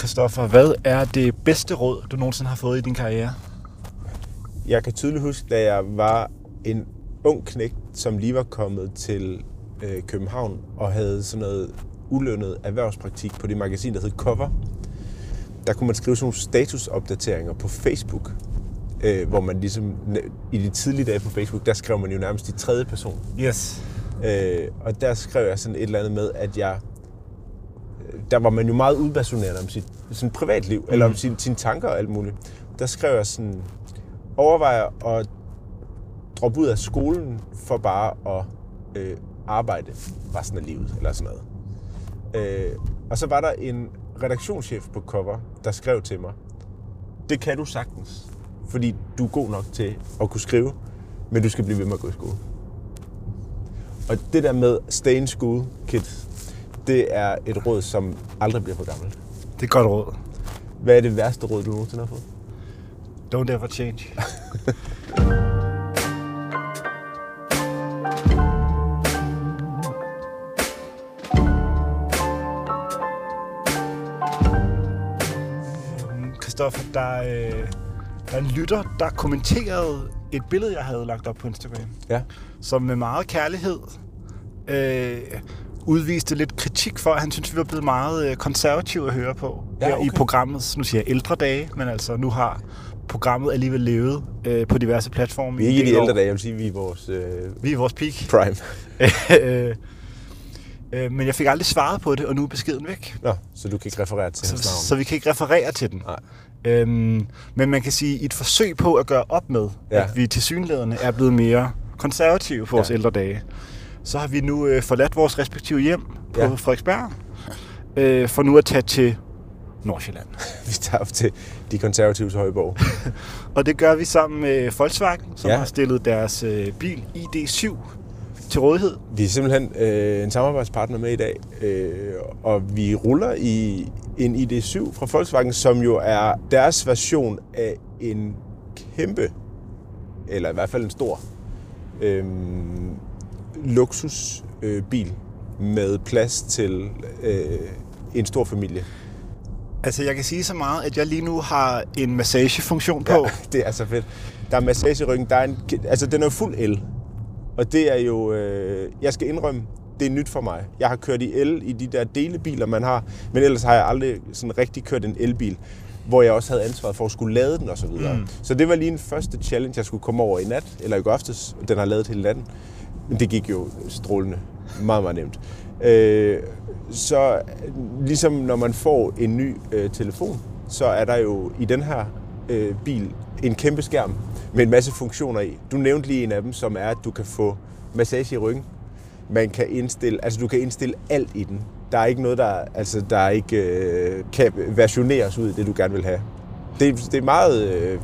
Christoffer, hvad er det bedste råd, du nogensinde har fået i din karriere? Jeg kan tydeligt huske, da jeg var en ung knægt, som lige var kommet til øh, København og havde sådan noget ulønnet erhvervspraktik på det magasin, der hed Cover. Der kunne man skrive sådan nogle statusopdateringer på Facebook, øh, hvor man ligesom i de tidlige dage på Facebook, der skrev man jo nærmest i tredje person. Yes. Øh, og der skrev jeg sådan et eller andet med, at jeg der var man jo meget udbasuneret om sit sådan privatliv, mm. eller om sin, sine tanker og alt muligt. Der skrev jeg sådan, overvejer at droppe ud af skolen for bare at øh, arbejde resten af livet, eller sådan noget. Øh, og så var der en redaktionschef på Cover, der skrev til mig, det kan du sagtens, fordi du er god nok til at kunne skrive, men du skal blive ved med at gå i skole. Og det der med stay in school, kids, det er et råd, som aldrig bliver for gammelt. Det er et godt råd. Hvad er det værste råd, du nogensinde har fået? Don't ever change. Christoffer, der, øh, der er en lytter, der kommenterede et billede, jeg havde lagt op på Instagram. Ja. Som med meget kærlighed øh, udviste lidt kritik for, at han synes, vi var blevet meget øh, konservative at høre på Ja, her i okay. programmet, nu siger jeg ældre dage, men altså nu har programmet alligevel levet øh, på diverse platforme. Vi er ikke i de ældre år. dage, jeg vil sige, vi er vores øh, Vi er vores peak. prime. øh, øh, men jeg fik aldrig svaret på det, og nu er beskeden væk. Nå, så du kan ikke referere til hans Så, navn. så vi kan ikke referere til den. Nej. Øhm, men man kan sige, i et forsøg på at gøre op med, ja. At vi til synlædende er blevet mere konservative på vores Ja. ældre dage, så har vi nu øh, forladt vores respektive hjem på Ja. Frederiksberg, øh, for nu at tage til Nordsjælland. Vi tager op til de konservatives højborg. Og det gør vi sammen med Volkswagen, som ja. Har stillet deres øh, bil ID7 til rådighed. Vi er simpelthen øh, en samarbejdspartner med i dag, øh, og vi ruller i en ID7 fra Volkswagen, som jo er deres version af en kæmpe, eller i hvert fald en stor, øh, luksusbil bil med plads til øh, en stor familie. Altså jeg kan sige så meget, at jeg lige nu har en massagefunktion på. Ja, det er så fedt. Der er massage i ryggen. Der er en, altså, den er fuld el. Og det er jo... Øh, jeg skal indrømme, det er nyt for mig. Jeg har kørt i el i de der delebiler, man har. Men ellers har jeg aldrig sådan rigtig kørt en elbil, hvor jeg også havde ansvaret for at skulle lade den osv. Mm. Mm. Så det var lige en første challenge, jeg skulle komme over i nat, eller i går aftes. Den har lavet hele natten. Men det gik jo strålende. Meget, meget nemt. Øh, så ligesom når man får en ny øh, telefon, så er der jo i den her øh, bil en kæmpe skærm med en masse funktioner i. Du nævnte lige en af dem, som er, at du kan få massage i ryggen. Man kan indstille, altså du kan indstille alt i den. Der er ikke noget, der, altså, der ikke øh, kan versioneres ud i det, du gerne vil have. Det, det er meget øh,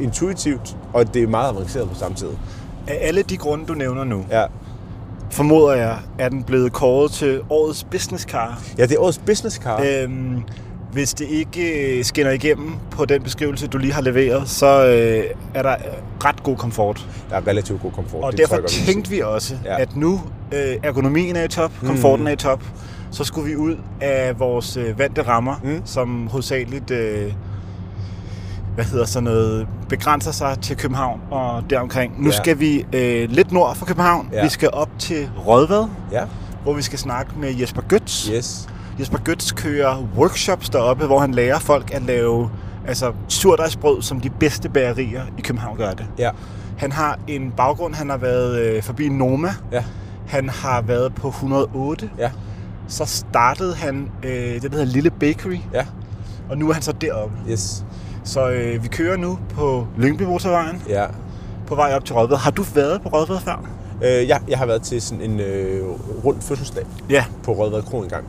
intuitivt, og det er meget avanceret på samme tid. Af alle de grunde, du nævner nu, Ja. formoder jeg, er den blevet kåret til årets business car. ja, det er årets business car. Øhm, hvis det ikke øh, skinner igennem på den beskrivelse, du lige har leveret, så øh, er der øh, ret god komfort. Der er relativt god komfort. Og det derfor tænkte vi også, ja. At nu øh, ergonomien er i top, komforten er i top, så skulle vi ud af vores øh, vante rammer, Mm. som hovedsageligt øh, hvad hedder sådan noget, begrænser sig til København og deromkring. Nu Ja. skal vi øh, lidt nord for København. Ja. Vi skal op til Rådvad, sige. Ja, hvor vi skal snakke med Jesper Götz. yes. Jesper Götz kører workshops deroppe, hvor han lærer folk at lave altså, surdejsbrød, som de bedste bagerier i København gør det. Ja, Han har en baggrund, han har været øh, forbi Noma, ja, han har været på 108, ja, så startede han øh, det, der hedder Lille Bakery, ja, og nu er han så deroppe. yes. Så øh, vi kører nu på Lyngby Motorvejen, Ja. på vej op til Rødved. Har du været på Rødved før? Øh, jeg, jeg har været til sådan en øh, rund fødselsdag Ja. på Rødvad Kro engang.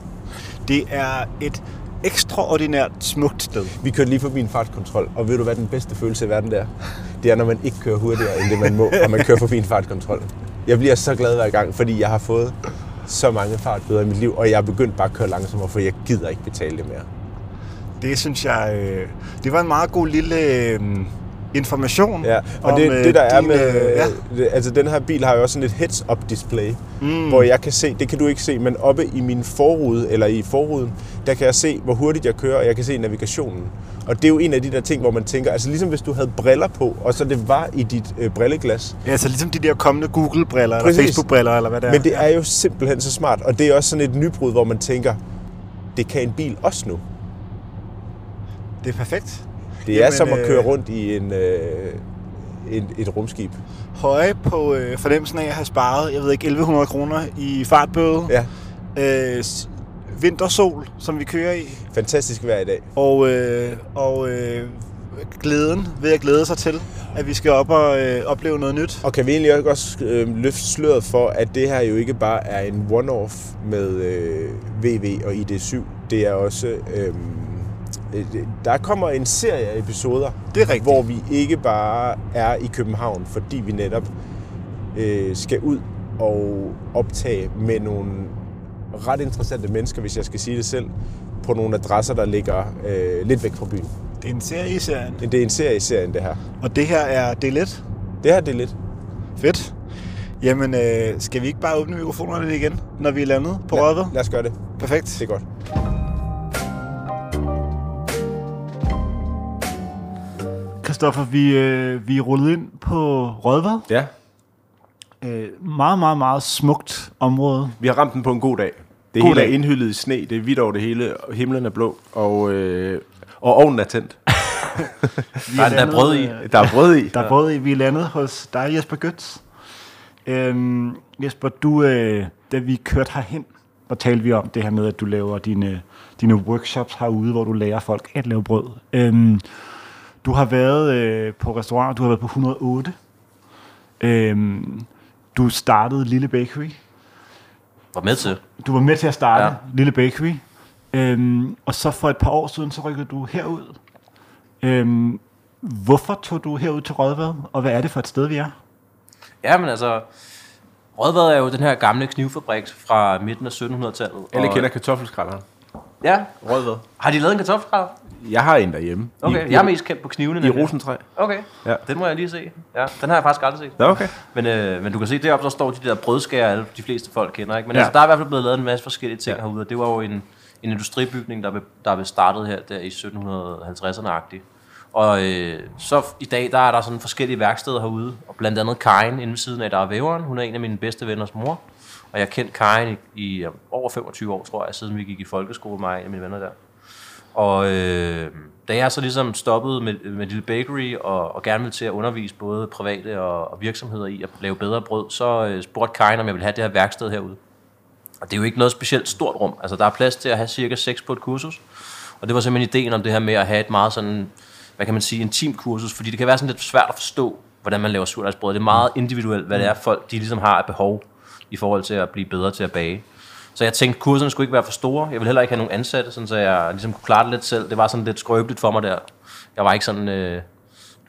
Det er et ekstraordinært smukt sted. Vi kørte lige forbi en fartkontrol, og ved du hvad den bedste følelse i verden der? Det er, når man ikke kører hurtigere, end det man må, og man kører forbi en fartkontrol. Jeg bliver så glad hver gang, fordi jeg har fået så mange fartbøder i mit liv, og jeg er begyndt bare at køre langsommere, for jeg gider ikke betale det mere. Det synes jeg, øh, det var en meget god lille øh, information. Ja, og om, det, øh, det der er med, øh, ja. altså den her bil har jo også sådan et heads-up display, mm. hvor jeg kan se, det kan du ikke se, men oppe i min forrude, eller i forruden, der kan jeg se, hvor hurtigt jeg kører, og jeg kan se navigationen. Og det er jo en af de der ting, hvor man tænker, altså ligesom hvis du havde briller på, og så det var i dit øh, brilleglas. Ja, altså ligesom de der kommende Google-briller, eller Præcis. Facebook-briller, eller hvad det er. Men det er jo simpelthen så smart, og det er også sådan et nybrud, hvor man tænker, det kan en bil også nu. Det er perfekt. Det er Jamen, som at øh, køre rundt i en, øh, et, et rumskib. Høje på øh, fornemmelsen af at have sparet, jeg ved ikke, 1100 kroner i fartbøde. Ja, Øh, vintersol, som vi kører i. fantastisk vejr i dag. Og, øh, og øh, glæden ved at glæde sig til, at vi skal op og øh, opleve noget nyt. Og kan vi egentlig også øh, løfte sløret for, at det her jo ikke bare er en one-off med øh, VV og ID7. Det er også... Øh, der kommer en serie af episoder, Det er rigtigt. hvor vi ikke bare er i København, fordi vi netop øh, skal ud og optage med nogle ret interessante mennesker, hvis jeg skal sige det selv, på nogle adresser, der ligger øh, lidt væk fra byen. Det er en serie i serien. Det er en serie i serien, det her. Og det her er del 1. Det her, det er lidt. Fedt. Jamen, øh, skal vi ikke bare åbne mikrofonerne lidt igen, når vi er landet på Ja, Rødved? lad os gøre det. Perfekt. Det er godt. Christoffer, vi, øh, vi er rullet ind på Rødved. Ja, Øh, meget, meget, meget smukt område. vi har ramt den på en god dag. Det God hele dag. er indhyllet i sne, det er hvidt over det hele, og himlen er blå, og, øh, og ovnen er tændt. Der er endda brød i. øh, Der er brød i. Der er brød i. Vi er landet hos dig, Jesper Götz. Øhm, Jesper, du, øh, da vi kørte herhen, der talte vi om det her med, at du laver dine, dine workshops herude, hvor du lærer folk at lave brød. Øhm, du har været øh, på restaurant, du har været på 108. Øhm, du startede Lille Bakery. Var med til. Du var med til at starte ja. Lille Bakery. Øhm, og så for et par år siden, så rykkede du herud. Øhm, hvorfor tog du herud til Rødvad, og hvad er det for et sted, vi er? Ja, men altså, Rødvad er jo den her gamle knivfabrik fra midten af 1700-tallet. Alle og- kender kartoffelskrælleren. Ja. Rødved. Har de lavet en kartoffelkrav? Jeg har en derhjemme. Okay, I, jeg er mest kendt på knivene. I rosentræ. Okay, Ja. den må jeg lige se. Ja, den har jeg faktisk aldrig set. Okay. Men, øh, men du kan se, deroppe der står de der brødskærer, alle de fleste folk kender. Ikke? Men Ja. ja. altså, der er i hvert fald blevet lavet en masse forskellige ting Ja. ja. herude. og Det var jo en, en industribygning, der blev, der blev startet her der i 1750'erne-agtigt. Og øh, så i dag, der er der sådan forskellige værksteder herude, og blandt andet Karin inde ved siden af, der er væveren. Hun er en af mine bedste venners mor. Og jeg har kendt Karin i, i øh, over 25 år, tror jeg, siden vi gik i folkeskole, mig og mine venner der. Og øh, da jeg så ligesom stoppede med, med Lille Bakery og, og gerne ville til at undervise både private og, og virksomheder i at lave bedre brød, så øh, spurgte Karin, om jeg ville have det her værksted herude. Og det er jo ikke noget specielt stort rum. Altså, der er plads til at have cirka 6 på et kursus. Og det var simpelthen ideen om det her med at have et meget sådan, hvad kan man sige, intim kursus, fordi det kan være sådan lidt svært at forstå, hvordan man laver surdejsbrød. Det er meget individuelt, hvad det er, folk de ligesom har af behov i forhold til at blive bedre til at bage. Så jeg tænkte, kurserne skulle ikke være for store. Jeg ville heller ikke have nogen ansatte, sådan så jeg ligesom kunne klare det lidt selv. Det var sådan lidt skrøbeligt for mig der. Jeg var ikke sådan, øh,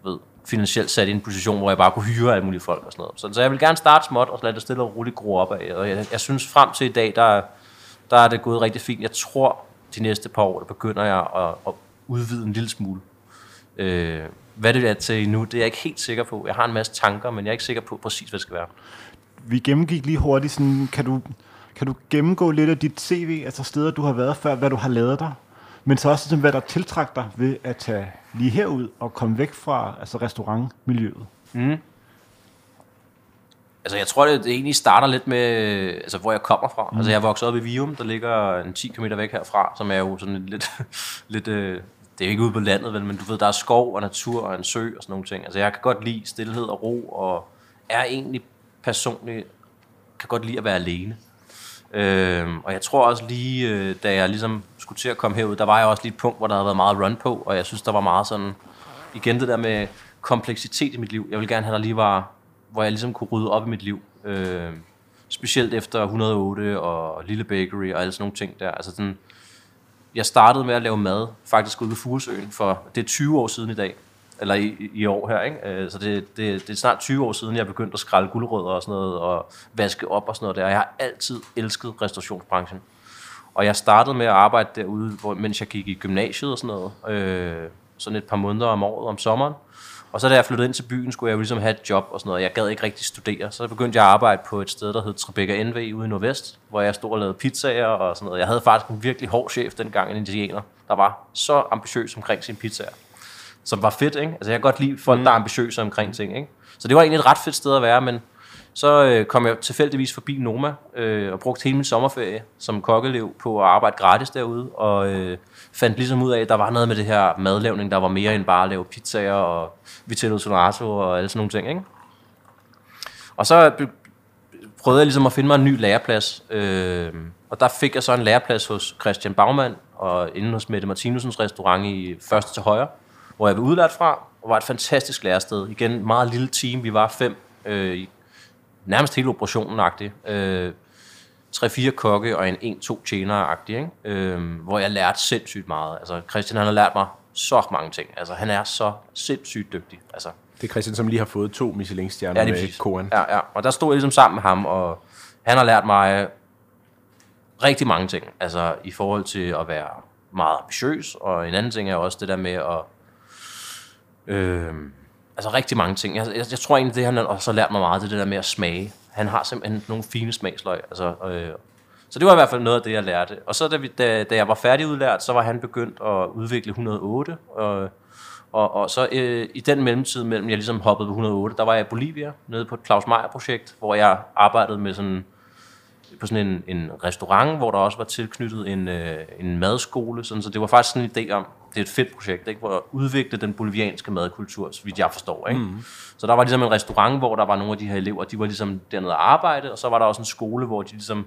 du ved, finansielt sat i en position, hvor jeg bare kunne hyre alle mulige folk og sådan noget. Så, så jeg vil gerne starte småt og lade det stille og roligt gro op af. Og jeg, jeg synes frem til i dag, der, der er det gået rigtig fint. Jeg tror, de næste par år, der begynder jeg at, at udvide en lille smule. Øh, hvad det er til nu, det er jeg ikke helt sikker på. Jeg har en masse tanker, men jeg er ikke sikker på præcis, hvad det skal være. Vi gennemgik lige hurtigt, sådan, kan, du, kan du gennemgå lidt af dit CV, altså steder, du har været før, hvad du har lavet der, men så også sådan, hvad der tiltrækker dig ved at tage lige herud og komme væk fra altså restaurantmiljøet. Altså, jeg tror, det, det egentlig starter lidt med, altså, hvor jeg kommer fra. Mm. Altså, jeg er vokset op i Vium, der ligger en 10 km væk herfra, som er jo sådan lidt, lidt, lidt øh, det er jo ikke ude på landet, vel, men du ved, der er skov og natur og en sø og sådan nogle ting. Altså, jeg kan godt lide stillhed og ro, og er egentlig personligt, kan godt lide at være alene. Øhm, og jeg tror også lige, øh, da jeg ligesom skulle til at komme herud, der var jeg også lige et punkt, hvor der havde været meget run på, og jeg synes, der var meget sådan, igen det der med kompleksitet i mit liv. Jeg vil gerne have, der lige var, hvor jeg ligesom kunne rydde op i mit liv. Øh, specielt efter 108 og Lille Bakery og alle sådan nogle ting der. Altså sådan, jeg startede med at lave mad, faktisk ude ved Furesøen, for det er 20 år siden i dag. Eller i, i år her, ikke? Øh, Så det, det, det er snart 20 år siden, jeg begyndte at skrælle guldrødder og sådan noget, og vaske op og sådan noget der. Jeg har altid elsket restaurationsbranchen. Og jeg startede med at arbejde derude, hvor, mens jeg gik i gymnasiet og sådan noget. Øh, sådan et par måneder om året om sommeren. Og så da jeg flyttede ind til byen, skulle jeg jo ligesom have et job og sådan noget. Jeg gad ikke rigtig studere. Så begyndte jeg at arbejde på et sted, der hed Tribeca NV ude i Nordvest, hvor jeg stod og lavede pizzaer og sådan noget. Jeg havde faktisk en virkelig hård chef dengang, en indianer, der var så ambitiøs omkring sine pizzaer. Som var fedt, ikke? Altså jeg kan godt lide folk, der er ambitiøse omkring ting, ikke? Så det var egentlig et ret fedt sted at være, men så øh, kom jeg tilfældigvis forbi Noma øh, og brugte hele min sommerferie som kokkelev på at arbejde gratis derude, og øh, fandt ligesom ud af, at der var noget med det her madlavning, der var mere end bare at lave pizzaer og vitello tonato og alle sådan nogle ting, ikke? Og så prøvede jeg ligesom at finde mig en ny læreplads, øh, og der fik jeg så en læreplads hos Christian Baumann og inde hos Mette Martinusens restaurant i første til højre, hvor jeg blev udlært fra, og var et fantastisk lærested. Igen, et meget lille team, vi var fem, øh, nærmest hele operationen-agtigt. Øh, 3-4 kokke og en 1-2 tjenere-agtig, ikke? Øh, hvor jeg lærte sindssygt meget. Altså, Christian han har lært mig så mange ting. Altså, han er så sindssygt dygtig. Altså, Det er Christian, som lige har fået to Michelin-stjerner Ja, med. Koren. Ja, ja. Og der stod jeg ligesom sammen med ham, og han har lært mig rigtig mange ting. Altså i forhold til at være meget ambitiøs, og en anden ting er også det der med at... Øh, altså rigtig mange ting. Jeg, jeg, jeg tror egentlig, det han også har lært mig meget, det er det der med at smage. Han har simpelthen nogle fine smagsløg. Altså, øh, så det var i hvert fald noget af det, jeg lærte. Og så da, vi, da, da jeg var færdigudlært, så var han begyndt at udvikle 108, og og, og så øh, i den mellemtid, mellem jeg ligesom hoppede på 108, der var jeg i Bolivia, nede på et Claus Meier-projekt, hvor jeg arbejdede med sådan, på sådan en, en restaurant, hvor der også var tilknyttet en, øh, en madskole. Sådan, så det var faktisk sådan en idé om, det er et fedt projekt, ikke, hvor at udvikle den bolivianske madkultur, så vidt jeg forstår. Ikke? Mm. Så der var ligesom en restaurant, hvor der var nogle af de her elever, de var ligesom dernede at arbejde, og så var der også en skole, hvor de ligesom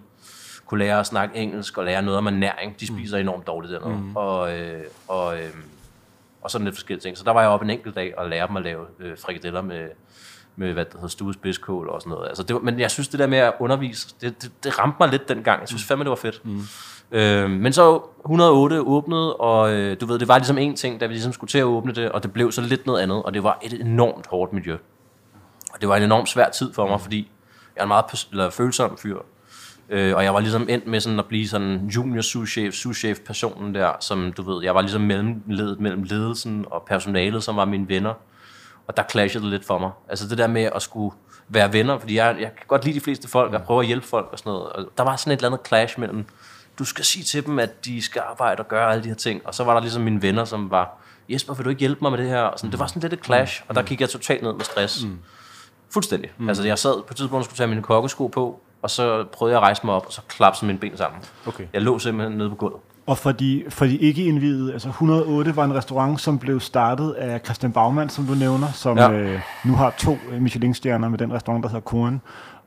kunne lære at snakke engelsk og lære noget om ernæring. De spiser enormt dårligt dernede. Mm. Og, øh, og, øh, og sådan lidt forskellige ting. Så der var jeg oppe en enkelt dag og lære dem at lave øh, frikadeller med, med hvad der hedder stuet spidskål og sådan noget. Altså, det var, men jeg synes, det der med at undervise, det, det, det ramte mig lidt dengang. Jeg synes fandme, det var fedt. Mm. Øh, men så 108 åbnede, og øh, du ved, det var ligesom en ting, da vi ligesom skulle til at åbne det, og det blev så lidt noget andet, og det var et enormt hårdt miljø. Og det var en enormt svær tid for mig, fordi jeg er en meget eller følsom fyr. Øh, og jeg var ligesom endt med sådan at blive sådan junior souschef, souschef personen der, som du ved, jeg var ligesom mellemledet mellem ledelsen og personalet, som var mine venner. Og der clashede det lidt for mig. Altså det der med at skulle være venner, fordi jeg, jeg kan godt lide de fleste folk, og prøve at hjælpe folk og sådan noget. Og der var sådan et eller andet clash mellem, du skal sige til dem, at de skal arbejde og gøre alle de her ting. Og så var der ligesom mine venner, som var, Jesper, vil du ikke hjælpe mig med det her? Og sådan, det var sådan lidt et clash, og der gik jeg totalt ned med stress. Fuldstændig. Mm. Altså jeg sad på et tidspunkt og skulle tage mine kokkesko på, og så prøvede jeg at rejse mig op, og så klapsede mine ben sammen. Okay. Jeg lå simpelthen nede på gulvet. Og for de, for de ikke indvidede, altså 108 var en restaurant, som blev startet af Christian Baumann, som du nævner, som Ja. øh, nu har to øh, Michelin-stjerner med den restaurant, der hedder Koren.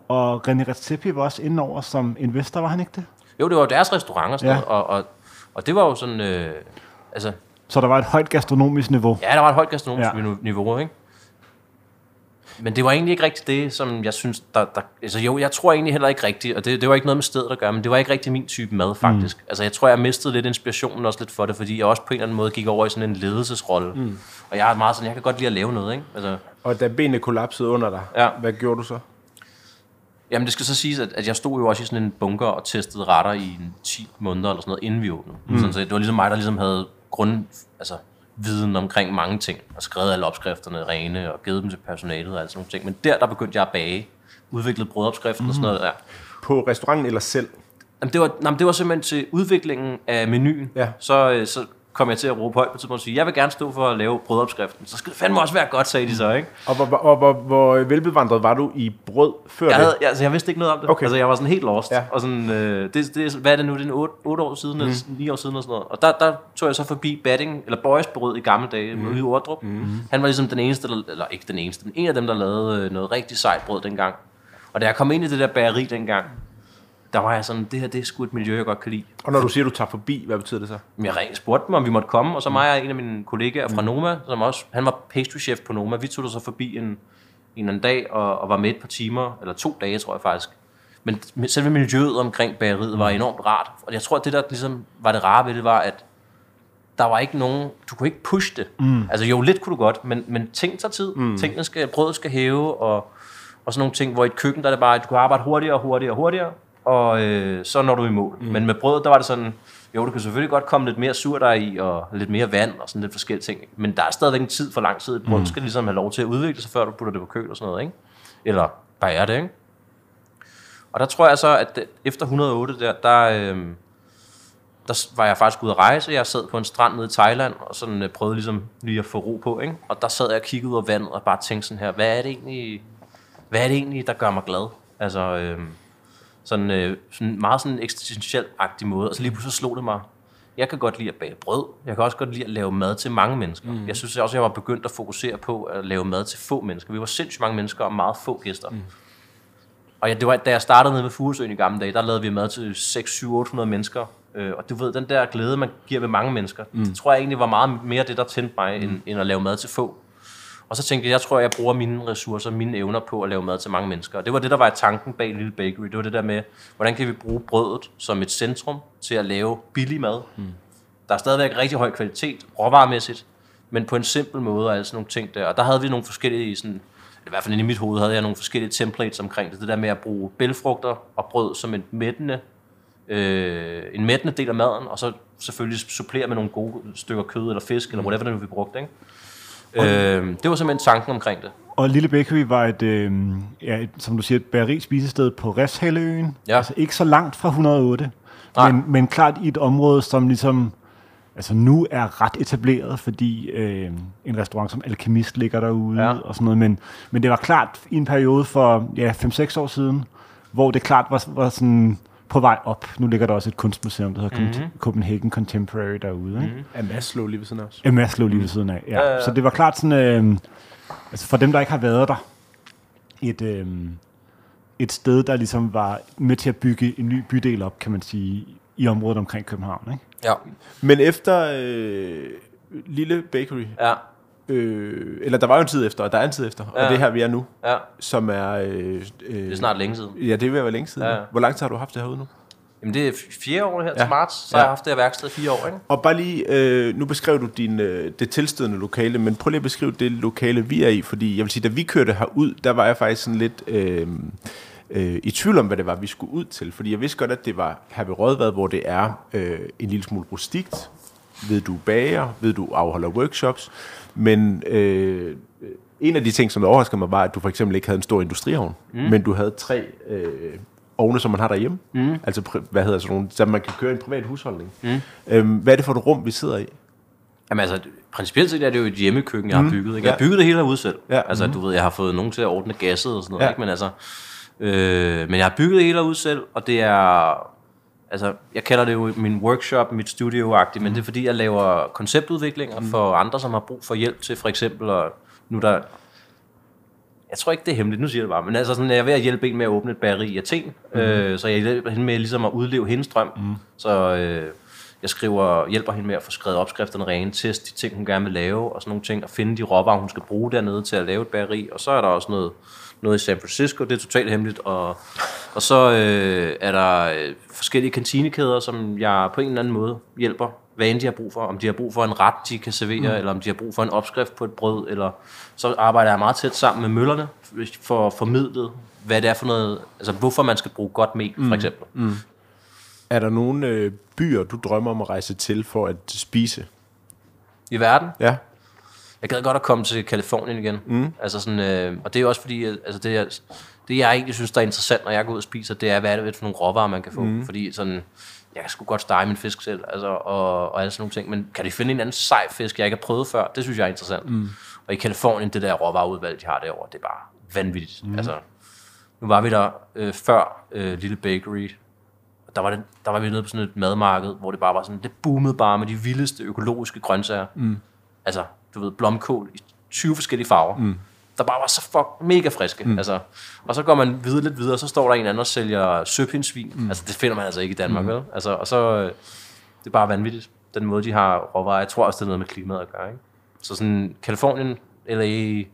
Og René Redzepi var også inde over som investor, var han ikke det? Jo, det var jo deres restaurant og sådan Ja. og, og, og det var jo sådan, øh, altså, Så der var et højt gastronomisk niveau. ja, der var et højt gastronomisk ja. niveau, ikke? Men det var egentlig ikke rigtigt det, som jeg synes, der, der altså jo, jeg tror egentlig heller ikke rigtigt, og det, det var ikke noget med stedet at gøre, men det var ikke rigtig min type mad, faktisk. Mm. Altså jeg tror, jeg mistede lidt inspirationen også lidt for det, fordi jeg også på en eller anden måde gik over i sådan en ledelsesrolle. Mm. Og jeg er meget sådan, jeg kan godt lide at lave noget, ikke? Altså, Og da benene kollapsede under dig, Ja. hvad gjorde du så? Jamen det skal så siges, at, at jeg stod jo også i sådan en bunker og testede retter i en 10 måneder eller sådan noget, inden vi åbnede. Mm. Sådan, så det var ligesom mig, der ligesom havde grund, altså, viden omkring mange ting, og skrevet alle opskrifterne rene, og givet dem til personalet og alt sådan nogle ting. Men der, der begyndte jeg at bage, udviklede brødopskriften mm. og sådan noget der. På restauranten eller selv? Jamen, det, var, nej, det var simpelthen til udviklingen af menuen. Ja. Så, øh, så kom jeg til at råbe højt på tidspunkt og sige, jeg vil gerne stå for at lave brødopskriften. Så skal det fandme også være godt, sagde de så, ikke? Og hvor, hvor, hvor, hvor velbevandret var du i brød før Jeg, det? havde, altså, jeg vidste ikke noget om det. Okay. Altså, jeg var sådan helt lost. Ja. Og sådan, øh, det, det, hvad er det nu? Det er 8, 8 år siden, mm. eller 9 år siden, og sådan noget. Og der, der tog jeg så forbi Batting, eller Boys Brød i gamle dage, mm. ude i Ordrup. Mm. Han var ligesom den eneste, der, eller ikke den eneste, men en af dem, der lavede øh, noget rigtig sejt brød dengang. Og da jeg kom ind i det der bageri dengang, der var jeg sådan, det her det er sgu et miljø, jeg godt kan lide. Og når du siger, du tager forbi, hvad betyder det så? Jeg ring- spurgte dem, om vi måtte komme, og så mig og en af mine kollegaer fra Noma, som også, han var pastry chef på Noma, vi tog der så forbi en, en anden dag, og, og var med et par timer, eller to dage, tror jeg faktisk. Men selve miljøet omkring bageriet var enormt rart, og jeg tror, at det der ligesom var det rare ved det, var, at der var ikke nogen, du kunne ikke pushe det. Mm. Altså jo, lidt kunne du godt, men, men ting tager tid. Mm. Tingene skal, brødet skal hæve, og, og sådan nogle ting, hvor i et køkken, der er det bare, at du kan arbejde hurtigere og hurtigere og hurtigere, og øh, så når du i mål. Mm. Men med brødet, der var det sådan, Jo, du kan selvfølgelig godt komme lidt mere surdej i, og lidt mere vand, og sådan lidt forskellige ting. Men der er stadigvæk en tid for lang tid. Et brød skal ligesom have lov til at udvikle sig, før du putter det på køl og sådan noget, ikke? Eller bager det, ikke? Og der tror jeg så, at efter 108 der, der, øhm, der var jeg faktisk ude at rejse. Jeg sad på en strand nede i Thailand, og sådan øh, prøvede ligesom lige at få ro på, ikke? Og der sad jeg og kiggede ud af vandet, og bare tænkte sådan her, hvad er det egentlig, hvad er det egentlig, der gør mig glad? Altså, øhm, sådan, øh, sådan meget sådan eksistentiel-agtig måde. Og så lige pludselig slog det mig, jeg kan godt lide at bage brød. Jeg kan også godt lide at lave mad til mange mennesker. Mm. Jeg synes også, jeg var begyndt at fokusere på at lave mad til få mennesker. Vi var sindssygt mange mennesker og meget få gæster. Mm. Og ja, det var, da jeg startede nede ved Furesøen i gamle dage, der lavede vi mad til 6, 7, 800 mennesker. Øh, og du ved, den der glæde, man giver ved mange mennesker, mm. det tror jeg egentlig var meget mere det, der tændte mig, mm. end, end at lave mad til få. Og så tænkte jeg, jeg tror, jeg bruger mine ressourcer, mine evner på at lave mad til mange mennesker. Og det var det, der var tanken bag Lille Bakery. Det var det der med, hvordan kan vi bruge brødet som et centrum til at lave billig mad. Mm. Der er stadigvæk rigtig høj kvalitet, råvaremæssigt, men på en simpel måde og alle sådan nogle ting der. Og der havde vi nogle forskellige, sådan, i hvert fald inde i mit hoved, havde jeg nogle forskellige templates omkring det. Det der med at bruge bælfrugter og brød som en mættende, øh, en mættende del af maden, og så selvfølgelig supplere med nogle gode stykker kød eller fisk, eller whatever det nu vi brugte. Ikke? Øh, det var simpelthen tanken omkring det. Og Lille Bakery var et, øh, ja, et, som du siger, et bageri spisested på Refshaleøen. Ja. Altså ikke så langt fra 108, Nej. men, men klart i et område, som ligesom altså nu er ret etableret, fordi øh, en restaurant som Alkemist ligger derude Ja. og sådan noget. Men, men det var klart i en periode for ja, 5-6 år siden, hvor det klart var, var sådan på vej op. Nu ligger der også et kunstmuseum, der hedder mm-hmm. Copenhagen Contemporary derude. Ikke? Mm-hmm. Er Maslow lige ved siden af os? Ja, Maslow lige ved siden af. Ja. Ja, ja, ja. Så det var klart sådan, øh, altså for dem, der ikke har været der, et, øh, et sted, der ligesom var med til at bygge en ny bydel op, kan man sige, i området omkring København. Ikke? Ja. Men efter øh, Lille Bakery, Ja. Øh, eller der var jo en tid efter, og der er en tid efter, ja. Og det her vi er nu, Ja. som er... Øh, øh, Det er snart længe siden. Ja, det at være længe siden. Ja. Hvor lang tid har du haft det herude nu? Jamen det er f- fire år her ja. Til marts, så Ja. jeg har haft det her værksted fire år, ikke? Og bare lige, øh, nu beskrev du din, øh, det tilstødende lokale, men prøv lige at beskrive det lokale, vi er i, fordi jeg vil sige, da vi kørte herud, der var jeg faktisk sådan lidt øh, øh, i tvivl om, hvad det var, vi skulle ud til. Fordi jeg vidste godt, at det var her ved Rådvad, hvor det er øh, en lille smule rustikt. Ved du bager, ved du afholder workshops, men øh, en af de ting, som overraskede mig, var, at du for eksempel ikke havde en stor industriovn, mm. men du havde tre øh, ovne, som man har derhjemme. Mm. Altså, hvad hedder sådan nogle, så man kan køre en privat husholdning. Mm. Øhm, hvad er det for et rum, vi sidder i? Jamen altså, principielt set er det jo et hjemmekøkken, jeg har bygget. Ikke? Jeg har bygget det hele herude selv. Ja. Altså, du ved, jeg har fået nogen til at ordne gasset og sådan noget, Ja. ikke? Men altså, øh, men jeg har bygget det hele herude selv, og det er, altså, jeg kalder det jo min workshop, mit studio-agtigt, men det er fordi, jeg laver konceptudviklinger for andre, som har brug for hjælp til, for eksempel, og nu der, jeg tror ikke, det er hemmeligt, nu siger jeg det bare, men altså sådan, jeg er ved at hjælpe en med at åbne et bageri i Athen, mm-hmm. øh, så jeg hjælper hende med ligesom at udleve hendes drøm. Mm. Så øh, jeg skriver, hjælper hende med at få skrevet opskrifterne rene, teste de ting, hun gerne vil lave, og sådan nogle ting, og finde de råvarer, hun skal bruge dernede til at lave et bageri. Og så er der også noget, noget i San Francisco, det er totalt hemmeligt, og, og så øh, er der øh, forskellige kantinekæder, som jeg på en eller anden måde hjælper, hvad end de har brug for. Om de har brug for en ret, de kan servere, mm. eller om de har brug for en opskrift på et brød, eller så arbejder jeg meget tæt sammen med møllerne, for at formidle, hvad det er for noget, altså hvorfor man skal bruge godt mel, for eksempel. Mm. Er der nogle øh, byer, du drømmer om at rejse til for at spise? I verden, Ja. Jeg gad godt at komme til Kalifornien igen. Mm. Altså sådan, øh, og det er også fordi, altså det, jeg, det jeg egentlig synes, der er interessant, når jeg går ud og spiser, det er, hvad er det for nogle råvarer, man kan få. Mm. Fordi sådan, jeg kan sgu godt stege min fisk selv, altså, og, og alle sådan nogle ting. Men kan de finde en anden sej fisk, jeg ikke har prøvet før? Det synes jeg er interessant. Mm. Og i Kalifornien, det der råvareudvalg, de har derovre, det er bare vanvittigt. Mm. Altså, nu var vi der øh, før øh, Lille Bakery, og der var, det, der var vi nede på sådan et madmarked, hvor det bare var sådan, det boomede bare med de vildeste økologiske grøntsager. Mm. Altså, du ved, blomkål i 20 forskellige farver. Mm. Der bare var så fuck mega friske. Mm. Altså, og så går man videre lidt videre, og så står der en anden og sælger søpindsvin. Mm. Altså, det finder man altså ikke i Danmark, mm. vel? Altså, og så, øh, det er bare vanvittigt. Den måde, de har råvarer. Jeg tror også, det er noget med klimaet at gøre, ikke? Så sådan, Kalifornien, LA,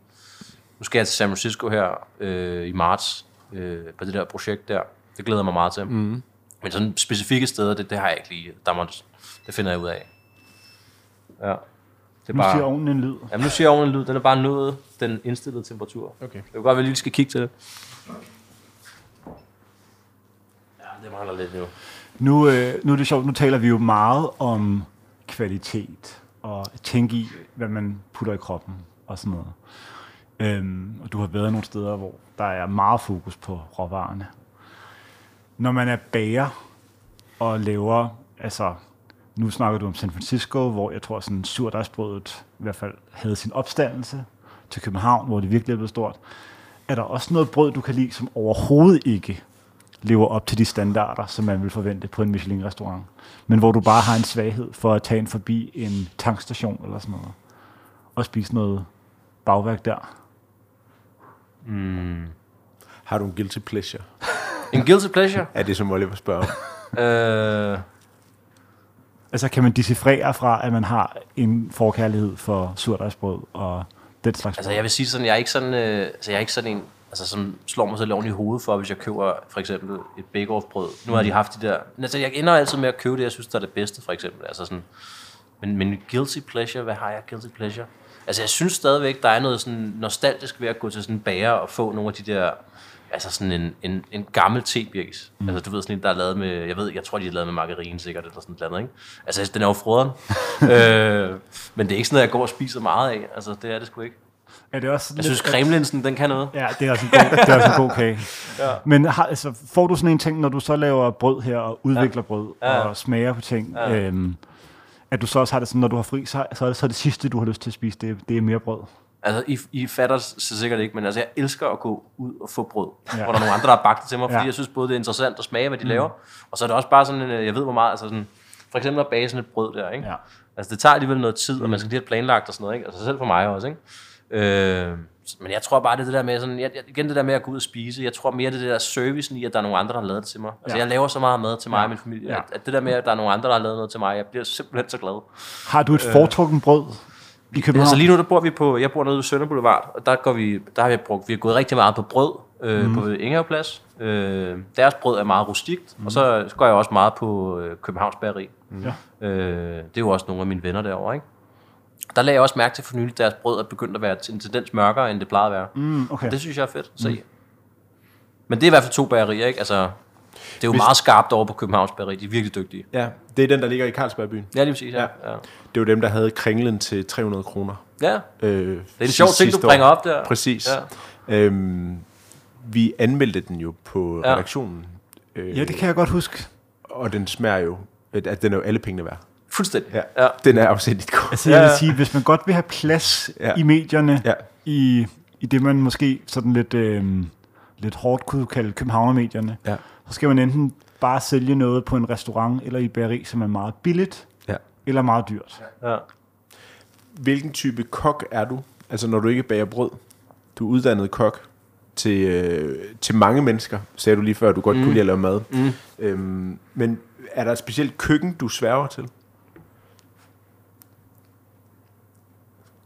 nu skal jeg til San Francisco her øh, i marts, øh, på det der projekt der. Det glæder jeg mig meget til. Mm. Men sådan specifikke steder, det, det har jeg ikke lige. Der må, det finder jeg ud af. Ja. Det er Nu siger ovnen en lyd. jamen, nu siger oven en lyd. Den er bare nået den indstillede temperatur. Okay. Det kan godt være, at vi lige skal kigge til det. Ja, det mangler lidt nu. Nu, øh, nu er det sjovt, nu taler vi jo meget om kvalitet og tænke i, hvad man putter i kroppen og sådan noget. Øhm, og du har været nogle steder, hvor der er meget fokus på råvarerne. Når man er bager og laver, altså nu snakker du om San Francisco, hvor jeg tror sådan surdejsbrødet i hvert fald havde sin opstandelse til København, hvor det virkelig er blevet stort. Er der også noget brød, du kan lide, som overhovedet ikke lever op til de standarder, som man vil forvente på en Michelin-restaurant, men hvor du bare har en svaghed for at tage en forbi en tankstation eller sådan noget, og spise noget bagværk der? Har du en guilty pleasure? En guilty pleasure? Er det, som Oliver spørger om? øh, Altså kan man decifrere fra, at man har en forkærlighed for surdejsbrød og den slags altså jeg vil sige sådan, jeg er ikke sådan, øh, altså jeg er ikke sådan en, altså som slår mig selv oven i hovedet for, hvis jeg køber for eksempel et bake brød. Nu har de haft de der, altså jeg ender altid med at købe det, jeg synes, der er det bedste, for eksempel. Altså sådan, men, men guilty pleasure, hvad har jeg guilty pleasure? Altså jeg synes stadigvæk, der er noget sådan nostalgisk ved at gå til sådan en bager og få nogle af de der, altså sådan en, en, en gammel tebirkes. Mm. Altså du ved sådan en, der er lavet med, jeg ved, jeg tror de er lavet med margarine sikkert, eller sådan noget, ikke? Altså den er jo froderen. øh, men det er ikke sådan noget, jeg går og spiser meget af. Altså det er det sgu ikke. Er det også Jeg synes, cremelinsen, den kan noget. Ja, det er også en god, det er også en god kage. ja. Men har, altså, får du sådan en ting, når du så laver brød her, og udvikler ja. brød, Ja. og smager på ting, Ja. øhm, at du så også har det sådan, når du har fri, så, så er det så det sidste, du har lyst til at spise, det, det er mere brød. Altså, I, I fatter så sikkert ikke, men altså, jeg elsker at gå ud og få brød. Ja. Ja. Hvor der er nogle andre, der har bagt det til mig, fordi Ja. jeg synes både, det er interessant at smage, hvad de mm. laver, og så er det også bare sådan, øh, jeg ved hvor meget, altså sådan, for eksempel at bage sådan et brød der, ikke? Ja. Altså, det tager alligevel noget tid, og man skal lige have planlagt og sådan noget, ikke? Altså, selv for mig også, ikke? Øh, men jeg tror bare, det det der med, sådan, jeg, igen det der med at gå ud og spise, jeg tror mere, det det der servicen i, at der er nogle andre, der har lavet det til mig. Altså, Ja. jeg laver så meget mad til mig og min familie, Ja. at, at det der med, at der er nogle andre, der har lavet noget til mig, jeg bliver simpelthen så glad. Har du et foretrukken brød i København? Altså lige nu, der bor vi på, jeg bor nede ved Sønder Boulevard, og der, går vi, der har vi brugt, vi har gået rigtig meget på brød øh, mm. på Ingehavplads. Øh, deres brød er meget rustikt, mm. og så går jeg også meget på øh, Københavns Bageri. Ja. Øh, det er jo også nogle af mine venner derovre, ikke? Der lagde jeg også mærke til for nylig, at deres brød er begyndt at være en tendens mørkere, end det plejede at være. Mm. Mm, okay. Det synes jeg er fedt at se. Mm. Men det er i hvert fald to bagerier, ikke? Altså, det er jo Hvis... meget skarpt over på Københavns Bageri. De er virkelig dygtige. Ja, det er den, der ligger i Carlsbergbyen. Ja, lige præcis. Ja. Ja. Ja. Det er jo dem, der havde kringlen til 300 kroner. ja. Øh, Det er en sjov ting, du bringer op der. Præcis. Ja. Øhm, vi anmeldte den jo på Ja. redaktionen. Øh, Ja, det kan jeg godt huske. Og den smager jo, at den er jo alle pengene værd. Fuldstændig. Ja. ja. Den er afsindigt god. Altså, jeg vil sige, hvis man godt vil have plads Ja. ja. i medierne, Ja. i, i det, man måske sådan lidt, øh, lidt hårdt kunne kalde københavnermedierne, Ja. Så skal man enten bare sælge noget på en restaurant eller i et bageri, som er meget billigt Ja. eller meget dyrt. ja. Hvilken type kok er du? Altså når du ikke bager brød. Du er uddannet kok til, øh, til mange mennesker, sagde du lige før, at du godt mm. kunne lide at lave mad. Mm. Øhm, men er der et specielt køkken, du sværger til?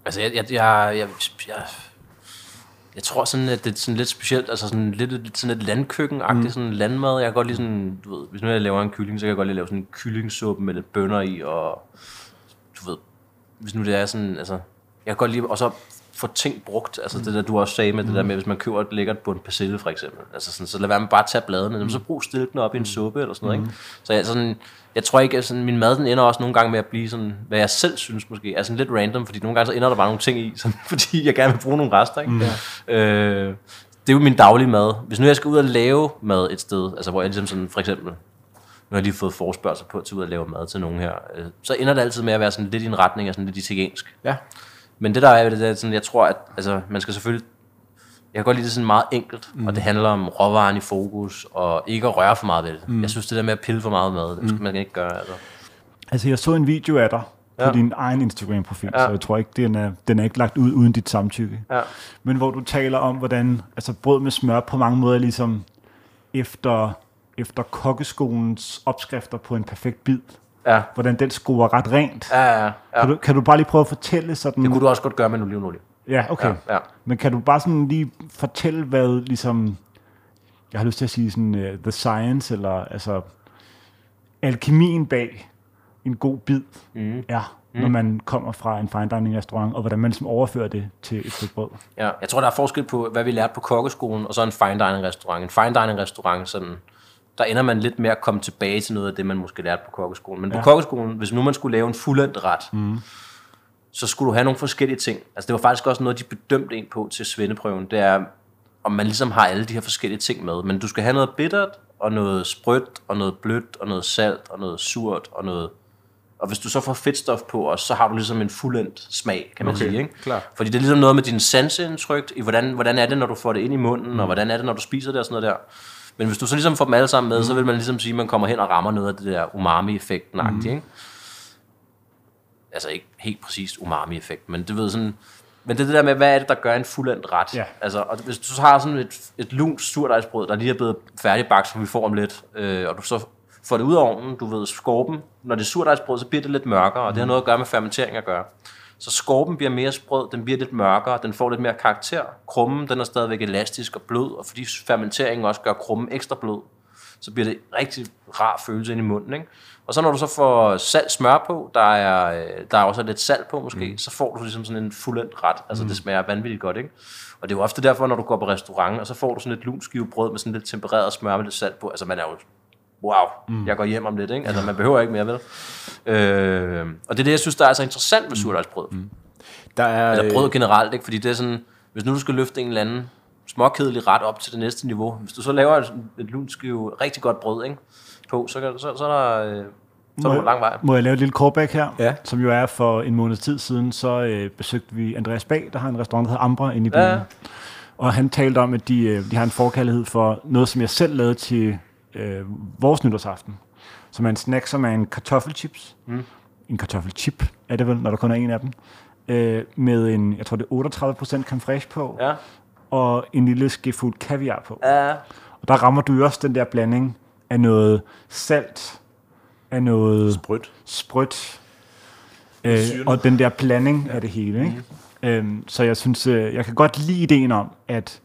Altså, jeg, jeg, jeg, jeg, jeg, jeg tror sådan, at det er sådan lidt specielt, altså sådan lidt, lidt sådan et landkøkken-agtigt, mm. sådan landmad. Jeg kan godt lide sådan, du ved, hvis nu jeg laver en kylling, så kan jeg godt lide at lave sådan en kyllingsuppe med lidt bønner i, og du ved, hvis nu det er sådan, altså, jeg kan godt lide, og så få ting brugt, altså det der, du også sagde med det der med, hvis man køber et lækkert bund persille for eksempel, altså sådan, så lad være med bare at tage bladene, mm. så brug stilkene op i en suppe eller sådan noget, ikke? Så jeg, sådan, jeg tror ikke, at sådan, min mad den ender også nogle gange med at blive sådan, hvad jeg selv synes måske, er sådan lidt random, fordi nogle gange så ender der bare nogle ting i, sådan, fordi jeg gerne vil bruge nogle rester, ikke? Mm. Øh, det er jo min daglige mad. Hvis nu jeg skal ud og lave mad et sted, altså hvor jeg ligesom sådan, for eksempel, nu har jeg lige fået forspørgsel på at tage ud og lave mad til nogen her, øh, så ender det altid med at være sådan lidt i en retning af sådan lidt italiensk. Ja. Men det der er det, er sådan, jeg tror, at altså, man skal selvfølgelig... Jeg kan godt lide det sådan meget enkelt, mm. og det handler om råvaren i fokus, og ikke at røre for meget ved det. Mm. Jeg synes, det der med at pille for meget med, det skal man ikke gøre. Altså. Altså, jeg så en video af dig på Ja. din egen Instagram-profil, Ja. så jeg tror ikke, den er, den er ikke lagt ud uden dit samtykke. Ja. Men hvor du taler om, hvordan altså, brød med smør på mange måder er ligesom efter, efter kokkeskolens opskrifter på en perfekt bid. Ja. Hvordan den scorer ret rent. Ja, ja, ja. Kan, du, kan du bare lige prøve at fortælle sådan... Det kunne du også godt gøre med en olivenolie. Ja, okay. Ja, ja. Men kan du bare sådan lige fortælle, hvad ligesom... Jeg har lyst til at sige sådan uh, the science, eller altså alkemien bag en god bid Mm. er, når man kommer fra en fine dining restaurant, og hvordan man ligesom overfører det til et stykke brød. Ja. Jeg tror, der er forskel på, hvad vi lærte på kokkeskolen, og så en fine dining restaurant. En fine dining restaurant, sådan, der ender man lidt med at komme tilbage til noget af det, man måske lærte på kokkeskolen. Men på kokkeskolen, hvis nu man skulle lave en fuldendt ret, mm. så skulle du have nogle forskellige ting. Altså det var faktisk også noget, de bedømte en på til svendeprøven. Det er, om man ligesom har alle de her forskellige ting med. Men du skal have noget bittert, og noget sprødt, og noget blødt, og noget salt, og noget surt, og noget... Og hvis du så får fedtstof på også, så har du ligesom en fuldendt smag, kan man Okay, sige. Ikke? klart. Fordi det er ligesom noget med din sanseindtryk, i hvordan, hvordan er det, når du får det ind i munden, mm. og hvordan er det, når du spiser det og sådan noget der. Men hvis du så ligesom får dem alle sammen med, mm. så vil man ligesom sige, at man kommer hen og rammer noget af det der umami-effekten mm. ikke? Altså ikke helt præcist umami-effekt, men det ved sådan... Men det er det der med, hvad er det, der gør en fuldendt ret? Ja. Altså, og hvis du så har sådan et, et lunt surdejsbrød, der lige er blevet færdigbagt, som vi får om lidt, øh, og du så får det ud af ovnen, du ved, skorpen, når det er surdejsbrød, så bliver det lidt mørkere, og det har noget at gøre med fermentering at gøre. Så skorpen bliver mere sprød, den bliver lidt mørkere, den får lidt mere karakter. Krummen, den er stadigvæk elastisk og blød, og fordi fermenteringen også gør krummen ekstra blød, så bliver det rigtig rar følelse ind i munden. Ikke? Og så når du så får salt smør på, der er, øh, der er også lidt salt på måske, mm. så får du ligesom sådan en fuldendt ret. Altså mm. det smager vanvittigt godt, ikke? Og det er jo ofte derfor, når du går på restaurant, og så får du sådan et lunt skive brød med sådan lidt tempereret smør med lidt salt på. Altså man er jo, wow, mm. jeg går hjem om lidt, ikke? Altså man behøver ikke mere, vel? Øh, og det er det, jeg synes, der er så interessant med surdejsbrød. Mm. Der er, Eller brød generelt, ikke? Fordi det er sådan, hvis nu du skal løfte en eller anden småkedelig ret op til det næste niveau, hvis du så laver et, et lunt skive rigtig godt brød, ikke? På, så, kan, så, så er der... Øh, så Må du lang vej. Må jeg lave et lille callback her? Ja. Som jo er for en måneds tid siden, så øh, besøgte vi Andreas Bag, der har en restaurant, der hedder Ambra inde i byen. Ja. Og han talte om, at de, øh, de har en forkærlighed for noget, som jeg selv lavede til øh, vores nytårsaften. Som er en snack, som er en kartoffelchips. Mm. En kartoffelchip er det vel, når der kun er en af dem. Øh, med en, jeg tror det er 38% creme fraiche på, Ja. og en lille skefuld kaviar på. Ja. Og der rammer du jo også den der blanding af noget salt, af noget Sprødt. sprødt, øh, og den der blanding ja. af det hele. Ikke? Mm. Øhm, så jeg synes, øh, jeg kan godt lide ideen om, at,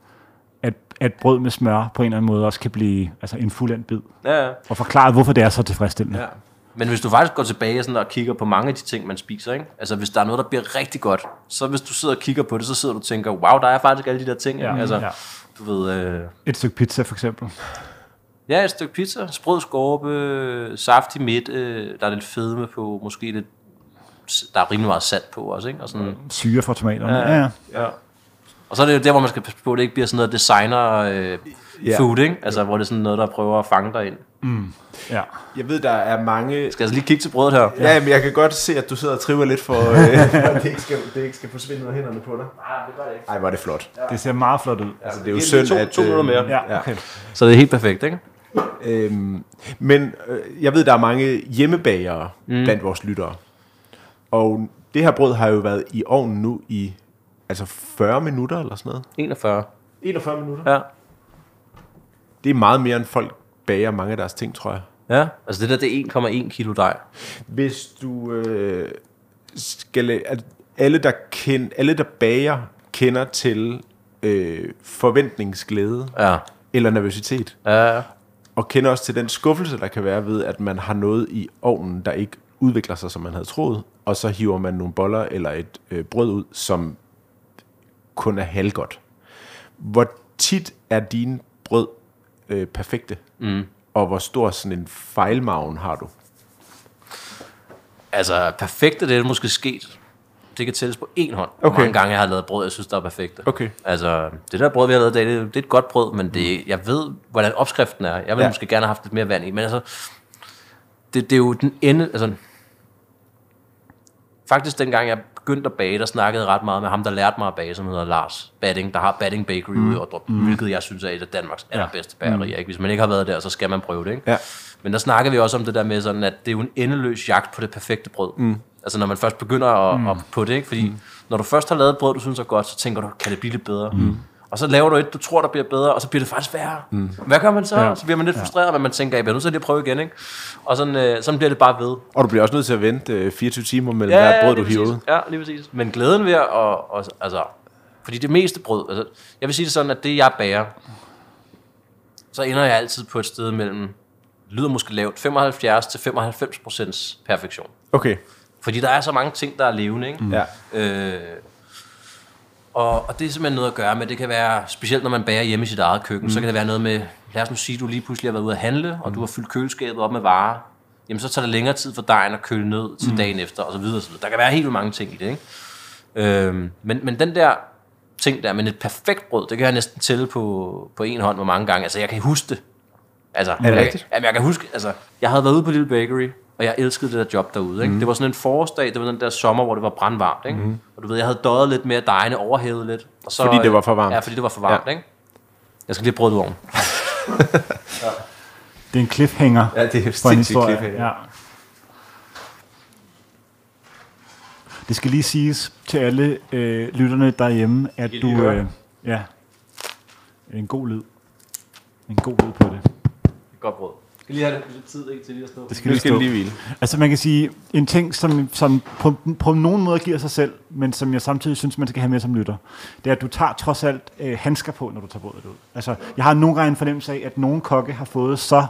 at, at brød med smør på en eller anden måde også kan blive altså en fuldendt bid. ja. Og forklare, hvorfor det er så tilfredsstillende. Ja. Men hvis du faktisk går tilbage sådan og kigger på mange af de ting, man spiser, ikke? altså hvis der er noget, der bliver rigtig godt, så hvis du sidder og kigger på det, så sidder du og tænker, wow, der er faktisk alle de der ting. Ja, altså, ja. Du ved, øh, Et stykke pizza for eksempel. ja, et stykke pizza, sprød skorpe, saftig midt, øh, der er lidt fedme på, måske lidt, der er rimelig meget salt på også, ikke? Og, sådan, Syre fra tomaterne. Ja. Ja, ja. Ja. og så er det jo der, hvor man skal passe på, at det ikke bliver sådan noget designer øh, Ja. food, ikke? Altså, hvor det er sådan noget, der prøver at fange dig ind. ja. Jeg ved, der er mange... Skal jeg altså lige kigge til brødet her? Ja, men jeg kan godt se, at du sidder og triver lidt for, øh, det ikke, skal, det ikke skal forsvinde ud af hænderne på dig. Nej, det gør det ikke. Ej, hvor er det flot. Det ser meget flot ud. Altså, det er jo synd, to, at... to minutter mere. Ja, okay. Så det er helt perfekt, ikke? Øhm, men øh, jeg ved, der er mange hjemmebagere mm. blandt vores lyttere. Og det her brød har jo været i ovnen nu i altså 40 minutter eller sådan noget. 41. 41 minutter? Ja. Det er meget mere, end folk bager mange af deres ting, tror jeg. Ja, altså det der, det er 1,1 kilo dej. Hvis du øh, skal... At alle, der kend, alle, der bager, kender til øh, forventningsglæde Ja. eller nervøsitet. Ja, Og kender også til den skuffelse, der kan være ved, at man har noget i ovnen, der ikke udvikler sig, som man havde troet. Og så hiver man nogle boller eller et øh, brød ud, som kun er halvgodt. Hvor tit er dine brød øh, perfekte? Mm. Og hvor stor sådan en fejlmagen har du? altså perfekt er det måske sket. Det kan tælles på én hånd. Okay. Okay. Mange gange jeg har lavet brød, jeg synes, der er perfekte. Okay. Altså, det der brød, vi har lavet i dag, det, det er et godt brød, men det, jeg ved, hvordan opskriften er. Jeg ville. Ja. måske gerne have haft lidt mere vand i, men altså, det, det er jo den ende, altså, faktisk dengang jeg begyndte at bage, der snakkede ret meget med ham, der lærte mig at bage, som hedder Lars Batting, der har Batting Bakery mm. i Ordrup, mm. hvilket jeg synes er et af Danmarks allerbedste bagerier. Ikke? Hvis man ikke har været der, så skal man prøve det. Ikke? Ja. Men der snakker vi også om det der med, sådan, at det er jo en endeløs jagt på det perfekte brød. Mm. Altså når man først begynder at, mm. at på det, ikke? fordi mm. når du først har lavet et brød, du synes er godt, så tænker du, kan det blive lidt bedre? Mm. Og så laver du et, du tror, der bliver bedre, og så bliver det faktisk værre. Mm. Hvad gør man så? Ja. Så bliver man lidt frustreret, men man tænker, jeg bliver nødt til at prøve igen. Ikke? Og sådan, øh, sådan bliver det bare ved. Og du bliver også nødt til at vente øh, 24 timer mellem ja, hvert brød, du hiver ud. Ja, lige præcis. Men glæden ved at, og, og, altså, fordi det meste brød, altså, jeg vil sige det sådan, at det jeg bager, så ender jeg altid på et sted mellem, lyder måske lavt, 75 til 95 procents perfektion. Okay. Fordi der er så mange ting, der er levende, ikke? Ja. Øh, Og, og det er simpelthen noget at gøre med, det kan være, specielt når man bager hjemme i sit eget køkken, mm. så kan det være noget med, lad os nu sige, at du lige pludselig har været ude at handle, og du har fyldt køleskabet op med varer, jamen så tager det længere tid for dejen at køle ned til mm. dagen efter, og så videre, og så videre. Der kan være helt mange ting i det, ikke? Øhm, men, men den der ting der, men et perfekt brød, det kan jeg næsten tælle på, på en hånd, hvor mange gange. Altså, jeg kan huske det. Altså, Er det jeg, rigtigt? Jamen, jeg kan huske, altså, jeg havde været ude på Lille Bakery, og jeg elskede det der job derude. Ikke? Mm. Det var sådan en forårsdag, det var den der sommer, hvor det var brandvarmt. Ikke? Mm. Og du ved, jeg havde døjet lidt med, at dejene overhævede lidt. Og så, Fordi det var for varmt. Ja, fordi det var for varmt. Ja. Ja. Ikke? Jeg skal lige prøve det ovnen. Det er en cliffhanger Ja, det er for en historie. cliffhanger. Ja. Det skal lige siges til alle øh, lytterne derhjemme, at du... Øh, ja, en god lyd. En god lyd på det. Godt brød. Skal lige have lidt tid ikke, til lige at stå. Det skal Nu lige skal stå. det lige hvile. Altså man kan sige, en ting, som, som på, på nogen måde giver sig selv, men som jeg samtidig synes, man skal have med som lytter, det er, at du tager trods alt øh, handsker på, når du tager brødet ud. Altså, jeg har nogle gange en fornemmelse af, at nogle kokke har fået så,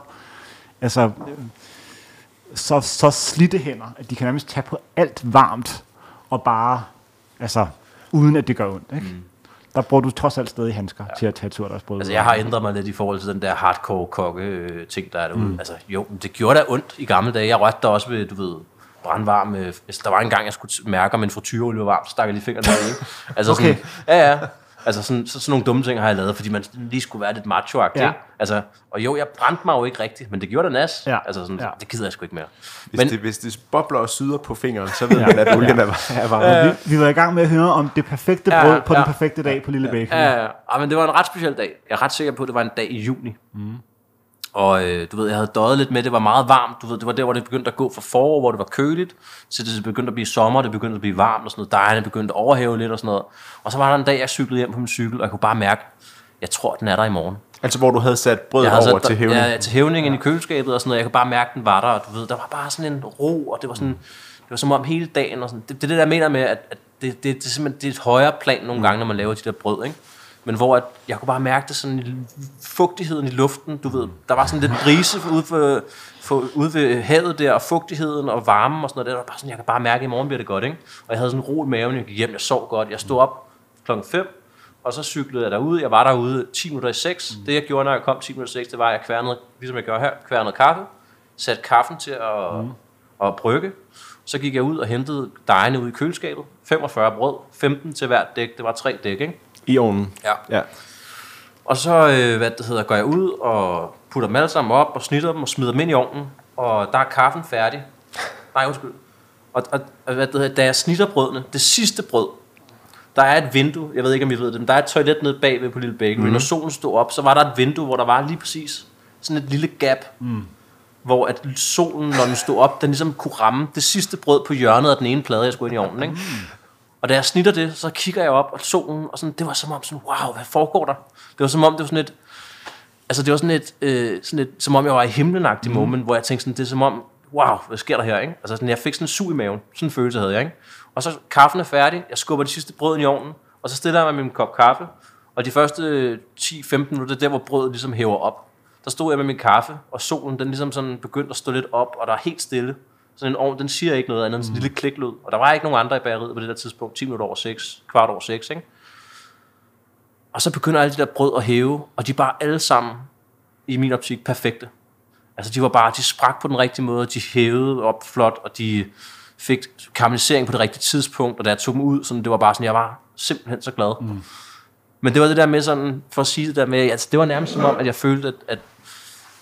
altså, øh, så, så slidte hænder, at de kan nærmest tage på alt varmt, og bare, altså, uden at det gør ondt. Ikke? Mm. Der bruger du trods alt stadig handsker ja. til at tage et surdejsbrød. Altså, jeg har ændret mig lidt i forhold til den der hardcore kokke-ting, der er derude. Mm. Altså, jo, det gjorde da ondt i gamle dage. Jeg rørte der også ved, du ved, brandvarm. øh, Hvis der var en gang, jeg skulle mærke, om en frityreolie var varm, så stak jeg lige fingeren deri. ikke? Altså, Okay. sådan, ja, ja. Altså, sådan, så, sådan nogle dumme ting har jeg lavet, fordi man lige skulle være lidt macho Ja. ja. Altså, og jo, jeg brændte mig jo ikke rigtigt, men det gjorde da nas. Ja. Altså, sådan, Ja. det gider jeg sgu ikke mere. Hvis, Men- det, hvis det bobler og syder på fingeren, så ved man, at olien er, er varm. vi, vi var i gang med at høre om det perfekte Ja, brød på ja. den perfekte dag på Lille Bakery. Ja, ja, ja. men det var en ret speciel dag. Jeg er ret sikker på, at det var en dag i juni. Mm. Og øh, du ved, jeg havde døjet lidt med, det var meget varmt. Du ved, det var der, hvor det begyndte at gå fra forår, hvor det var køligt, til det begyndte at blive sommer, det begyndte at blive varmt og sådan noget. Dejerne begyndte at overhæve lidt og sådan noget. Og så var der en dag, jeg cyklede hjem på min cykel, og jeg kunne bare mærke, jeg tror, den er der i morgen. Altså, hvor du havde sat brød havde over sat til hævning. Ja, ja, til hævningen i køleskabet og sådan noget. Jeg kunne bare mærke, den var der, og du ved, der var bare sådan en ro, og det var sådan, det var som om hele dagen, og sådan. Det, det er det, der mener med, at, at det, det, det, er simpelthen det er et højere plan nogle gange, når man laver de der brød, ikke? Men hvor at jeg kunne bare mærke det sådan fugtigheden i luften, du ved, der var sådan lidt brise ude, for, for, ude ved havet der, og fugtigheden og varmen og sådan noget, der der var bare sådan, jeg kan bare mærke, at i morgen bliver det godt, ikke? Og jeg havde sådan ro i maven, jeg gik hjem, jeg sov godt, jeg stod op klokken 5, og så cyklede jeg derude. Jeg var derude 10 minutter i 6. Mm. Det jeg gjorde, når jeg kom 10 minutter i 6, det var, at jeg kværnede, ligesom jeg gør her, kværnede kaffe, satte kaffen til at, mm. at brygge. Så gik jeg ud og hentede dejene ud i køleskabet. 45 brød, 15 til hvert dæk. Det var tre dæk, ikke? I ovnen. Ja. Ja. Og så, øh, hvad det hedder, går jeg ud og putter dem alle sammen op og snitter dem og smider dem ind i ovnen. Og der er kaffen færdig. Nej, undskyld. Og, og, hvad det hedder, da jeg snitter brødene, det sidste brød, der er et vindue, jeg ved ikke om I ved det, men der er et toilet nede bagved på Lille Bakery. Mm. Når solen stod op, så var der et vindue, hvor der var lige præcis sådan et lille gap, mm. hvor at solen, når den stod op, den ligesom kunne ramme det sidste brød på hjørnet af den ene plade, jeg skulle ind i ovnen. Ikke? Og da jeg snitter det, så kigger jeg op, og solen, og sådan, det var som om sådan, wow, hvad foregår der? Det var som om, det var sådan et, altså det var sådan et, øh, sådan et som om jeg var i himlenagtig mm. moment, hvor jeg tænkte sådan, det er som om, wow, hvad sker der her, ikke? Altså sådan, jeg fik sådan en sug i maven, sådan en følelse havde jeg, ikke? Og så kaffen er færdig, jeg skubber de sidste brød i ovnen, og så stiller jeg mig med min kop kaffe, og de første 10-15 minutter, der hvor brødet ligesom hæver op, der stod jeg med min kaffe, og solen den ligesom sådan begyndte at stå lidt op, og der er helt stille. Sådan en ovn, den siger ikke noget andet end sådan en lille kliklyd. Og der var ikke nogen andre i bageriet på det der tidspunkt, 10 minutter over 6, kvart over 6, ikke? Og så begynder alle de der brød at hæve, og de er bare alle sammen, i min optik, perfekte. Altså de var bare, de sprak på den rigtige måde, de hævede op flot, og de fik karamellisering på det rigtige tidspunkt, og da jeg tog dem ud, sådan, det var bare sådan, jeg var simpelthen så glad. Mm. Men det var det der med sådan, for at sige det der med, altså det var nærmest som om, at jeg følte, at, at,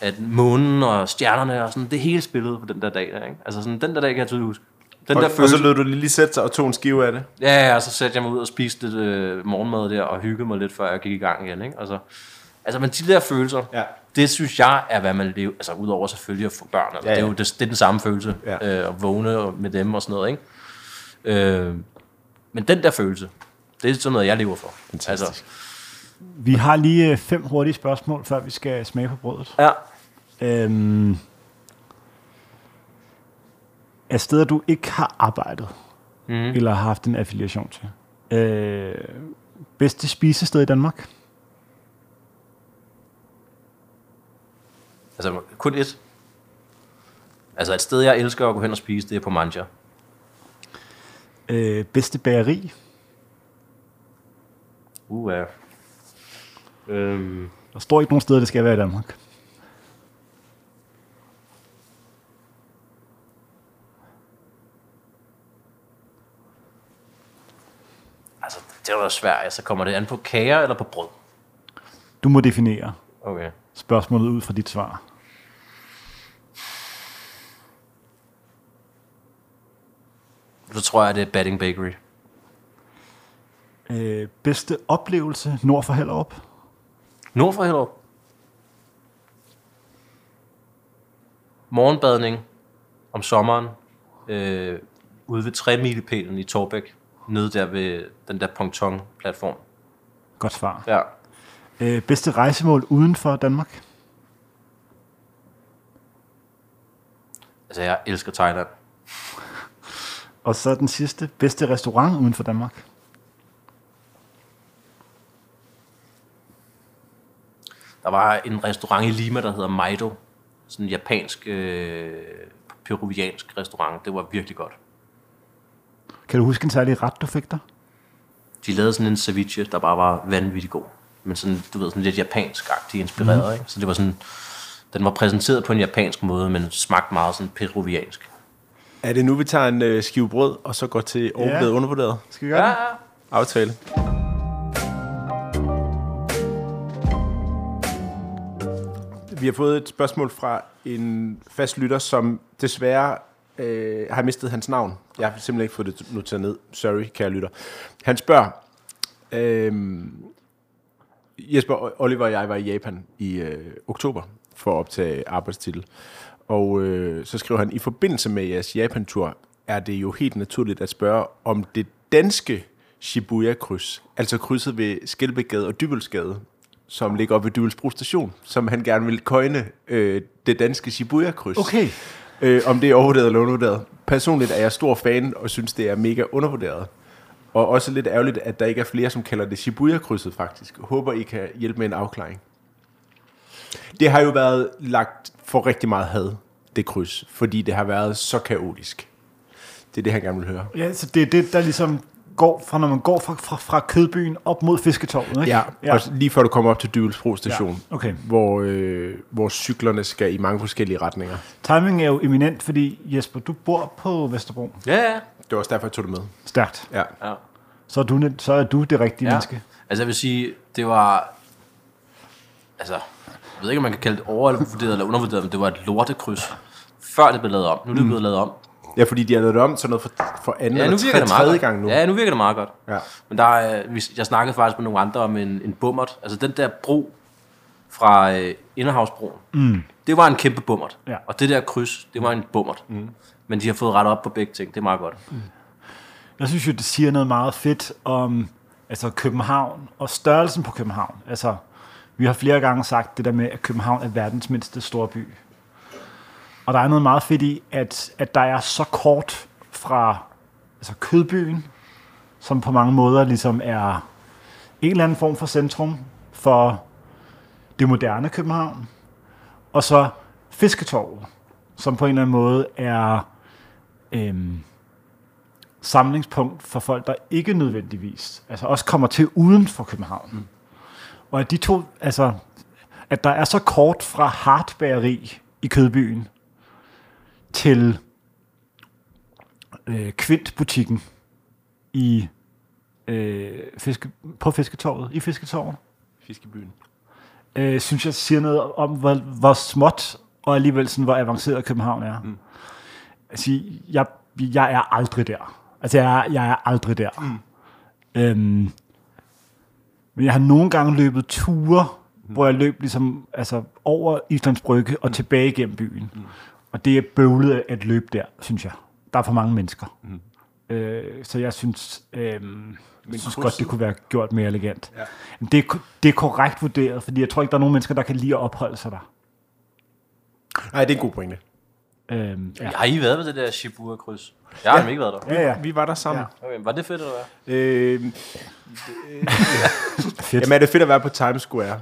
at månen og stjernerne og sådan, det hele spillede på den der dag der, ikke? Altså sådan, den der dag kan jeg tydeligt huske. Den Og, der og følelse, så lød du lige sætte sig og tog en skive af det. Ja, ja, og så satte jeg mig ud og spiste lidt øh, morgenmad der, og hyggede mig lidt, før jeg gik i gang igen. Ikke? Altså, altså, men de der følelser, Ja. det synes jeg er, hvad man lever, altså udover selvfølgelig at få børn, altså, Ja, ja, det er jo det, det er den samme følelse, Ja. ja. øh, at vågne med dem og sådan noget, ikke? Øh, men den der følelse, det er sådan noget, jeg lever for. Fantastisk. Altså, Vi har lige øh, fem hurtige spørgsmål, før vi skal smage på brødet. ja. Øhm, er steder, du ikke har arbejdet, mm. eller har haft en affiliation til. Øh, bedste spisested i Danmark? Altså, kun et. Altså, et sted, jeg elsker at gå hen og spise, det er på Manja. Øh, bedste bageri? Uh, ja. Øhm, Der står ikke nogen steder, det skal være i Danmark. altså, det er jo svært. Altså, kommer det an på kager eller på brød? Du må definere Okay. spørgsmålet ud fra dit svar. Så tror jeg, det er Batting Bakery. Øh, bedste oplevelse nord for Hellerup? Nord for Hellerup. Morgenbadning om sommeren øh, ude ved 3 milepælen i Torbæk. Nede der ved den der ponton-platform. Godt svar. Ja. Øh, bedste rejsemål uden for Danmark? Altså, jeg elsker Thailand. Og så den sidste. Bedste restaurant uden for Danmark? Der var en restaurant i Lima, der hedder Maido. Sådan en japansk, øh, peruviansk restaurant. Det var virkelig godt. Kan du huske en særlig ret, du fik der? De lavede sådan en ceviche, der bare var vanvittig god. Men sådan, du ved, sådan lidt japansk-agtig inspireret, mm. ikke? Så det var sådan, den var præsenteret på en japansk måde, men smagte meget sådan peruviansk. Er det nu, vi tager en øh, skive brød, og så går til overvurderet Ja. undervurderet? Skal vi gøre det? Aftale. Vi har fået et spørgsmål fra en fast lytter, som desværre øh, har mistet hans navn. Jeg har simpelthen ikke fået det noteret ned. Sorry, kære lytter. Han spørger, øh, Jesper, Oliver og jeg var i Japan i øh, oktober for at optage arbejdstitel. Og øh, så skriver han, i forbindelse med jeres Japan-tur, er det jo helt naturligt at spørge om det danske Shibuya-kryds, altså krydset ved Skelbækgade og Dybelsgade, som ligger op ved Dybelsbro station, som han gerne vil køjne øh, det danske Shibuya-kryds. Okay. Øh, om det er overvurderet eller undervurderet. Personligt er jeg stor fan og synes, det er mega undervurderet. Og også lidt ærgerligt, at der ikke er flere, som kalder det Shibuya-krydset faktisk. Håber, I kan hjælpe med en afklaring. Det har jo været lagt for rigtig meget had, det kryds, fordi det har været så kaotisk. Det er det, han gerne vil høre. Ja, så det er det, der ligesom går fra, når man går fra, fra, fra kødbyen op mod fisketorvet, ikke? Ja, ja. Og lige før du kommer op til Dybelsbro station, Ja, okay. hvor, øh, hvor cyklerne skal i mange forskellige retninger. Timing er jo eminent, fordi Jesper, du bor på Vesterbro. Ja, ja. Det var også derfor, jeg tog det med. Stærkt. Ja. ja. Så er du, så er du det rigtige ja. menneske. Altså, jeg vil sige, det var... Altså, jeg ved ikke, om man kan kalde det overvurderet eller undervurderet, men det var et lortekryds. Før det blev lavet om. Nu er det blevet lavet om. Ja, fordi de har lavet det om til noget for, for anden Ja, nu eller virker det meget tredje godt. gang nu. Ja, nu virker det meget godt. Ja. Men der er, øh, vi- jeg snakkede faktisk med nogle andre om en, en bummert. Altså den der bro fra øh, Inderhavsbroen. Mm. Det var en kæmpe bummert. Ja. Og det der kryds, det var en bummert. Mm. Men de har fået rettet op på begge ting. Det er meget godt. Jeg synes jo, det siger noget meget fedt om altså København og størrelsen på København. Altså, vi har flere gange sagt det der med, at København er verdens mindste storby. Og der er noget meget fedt i, at, at der er så kort fra altså kødbyen, som på mange måder ligesom er en eller anden form for centrum for det moderne København, og så Fisketorvet, som på en eller anden måde er øhm, samlingspunkt for folk, der ikke nødvendigvis, altså også kommer til uden for København. Mm. Og at de to, altså, at der er så kort fra hardbageri i Kødbyen til øh, Kvint-butikken i øh, fiske, på Fisketorvet, i Fisketorvet, Fiskebyen. øh, synes jeg siger noget om, hvor, hvor småt og alligevel sådan, hvor avanceret København er. Mm. Altså, jeg, jeg er aldrig der. Altså, jeg er, jeg er aldrig der. Mm. Øhm, men jeg har nogle gange løbet ture, mm. hvor jeg løb ligesom, altså, over Islands Brygge og mm. tilbage igennem byen. Mm. Og det er bøvlet at løbe der, synes jeg. Der er for mange mennesker. Mm. Øh, så jeg synes, øh, jeg synes godt, det kunne være gjort mere elegant. Ja. Men det, er, det er korrekt vurderet, fordi jeg tror ikke, der er nogen mennesker, der kan lide at opholde sig der. Nej, det er en god pointe. Øhm, ja. Har I været ved det der Shibuya-kryds? Jeg har ja. ikke været der. Ja, ja. Vi var der sammen. Okay, var det fedt, eller hvad? Øh, Fedt. jamen, er det fedt at være på Times Square?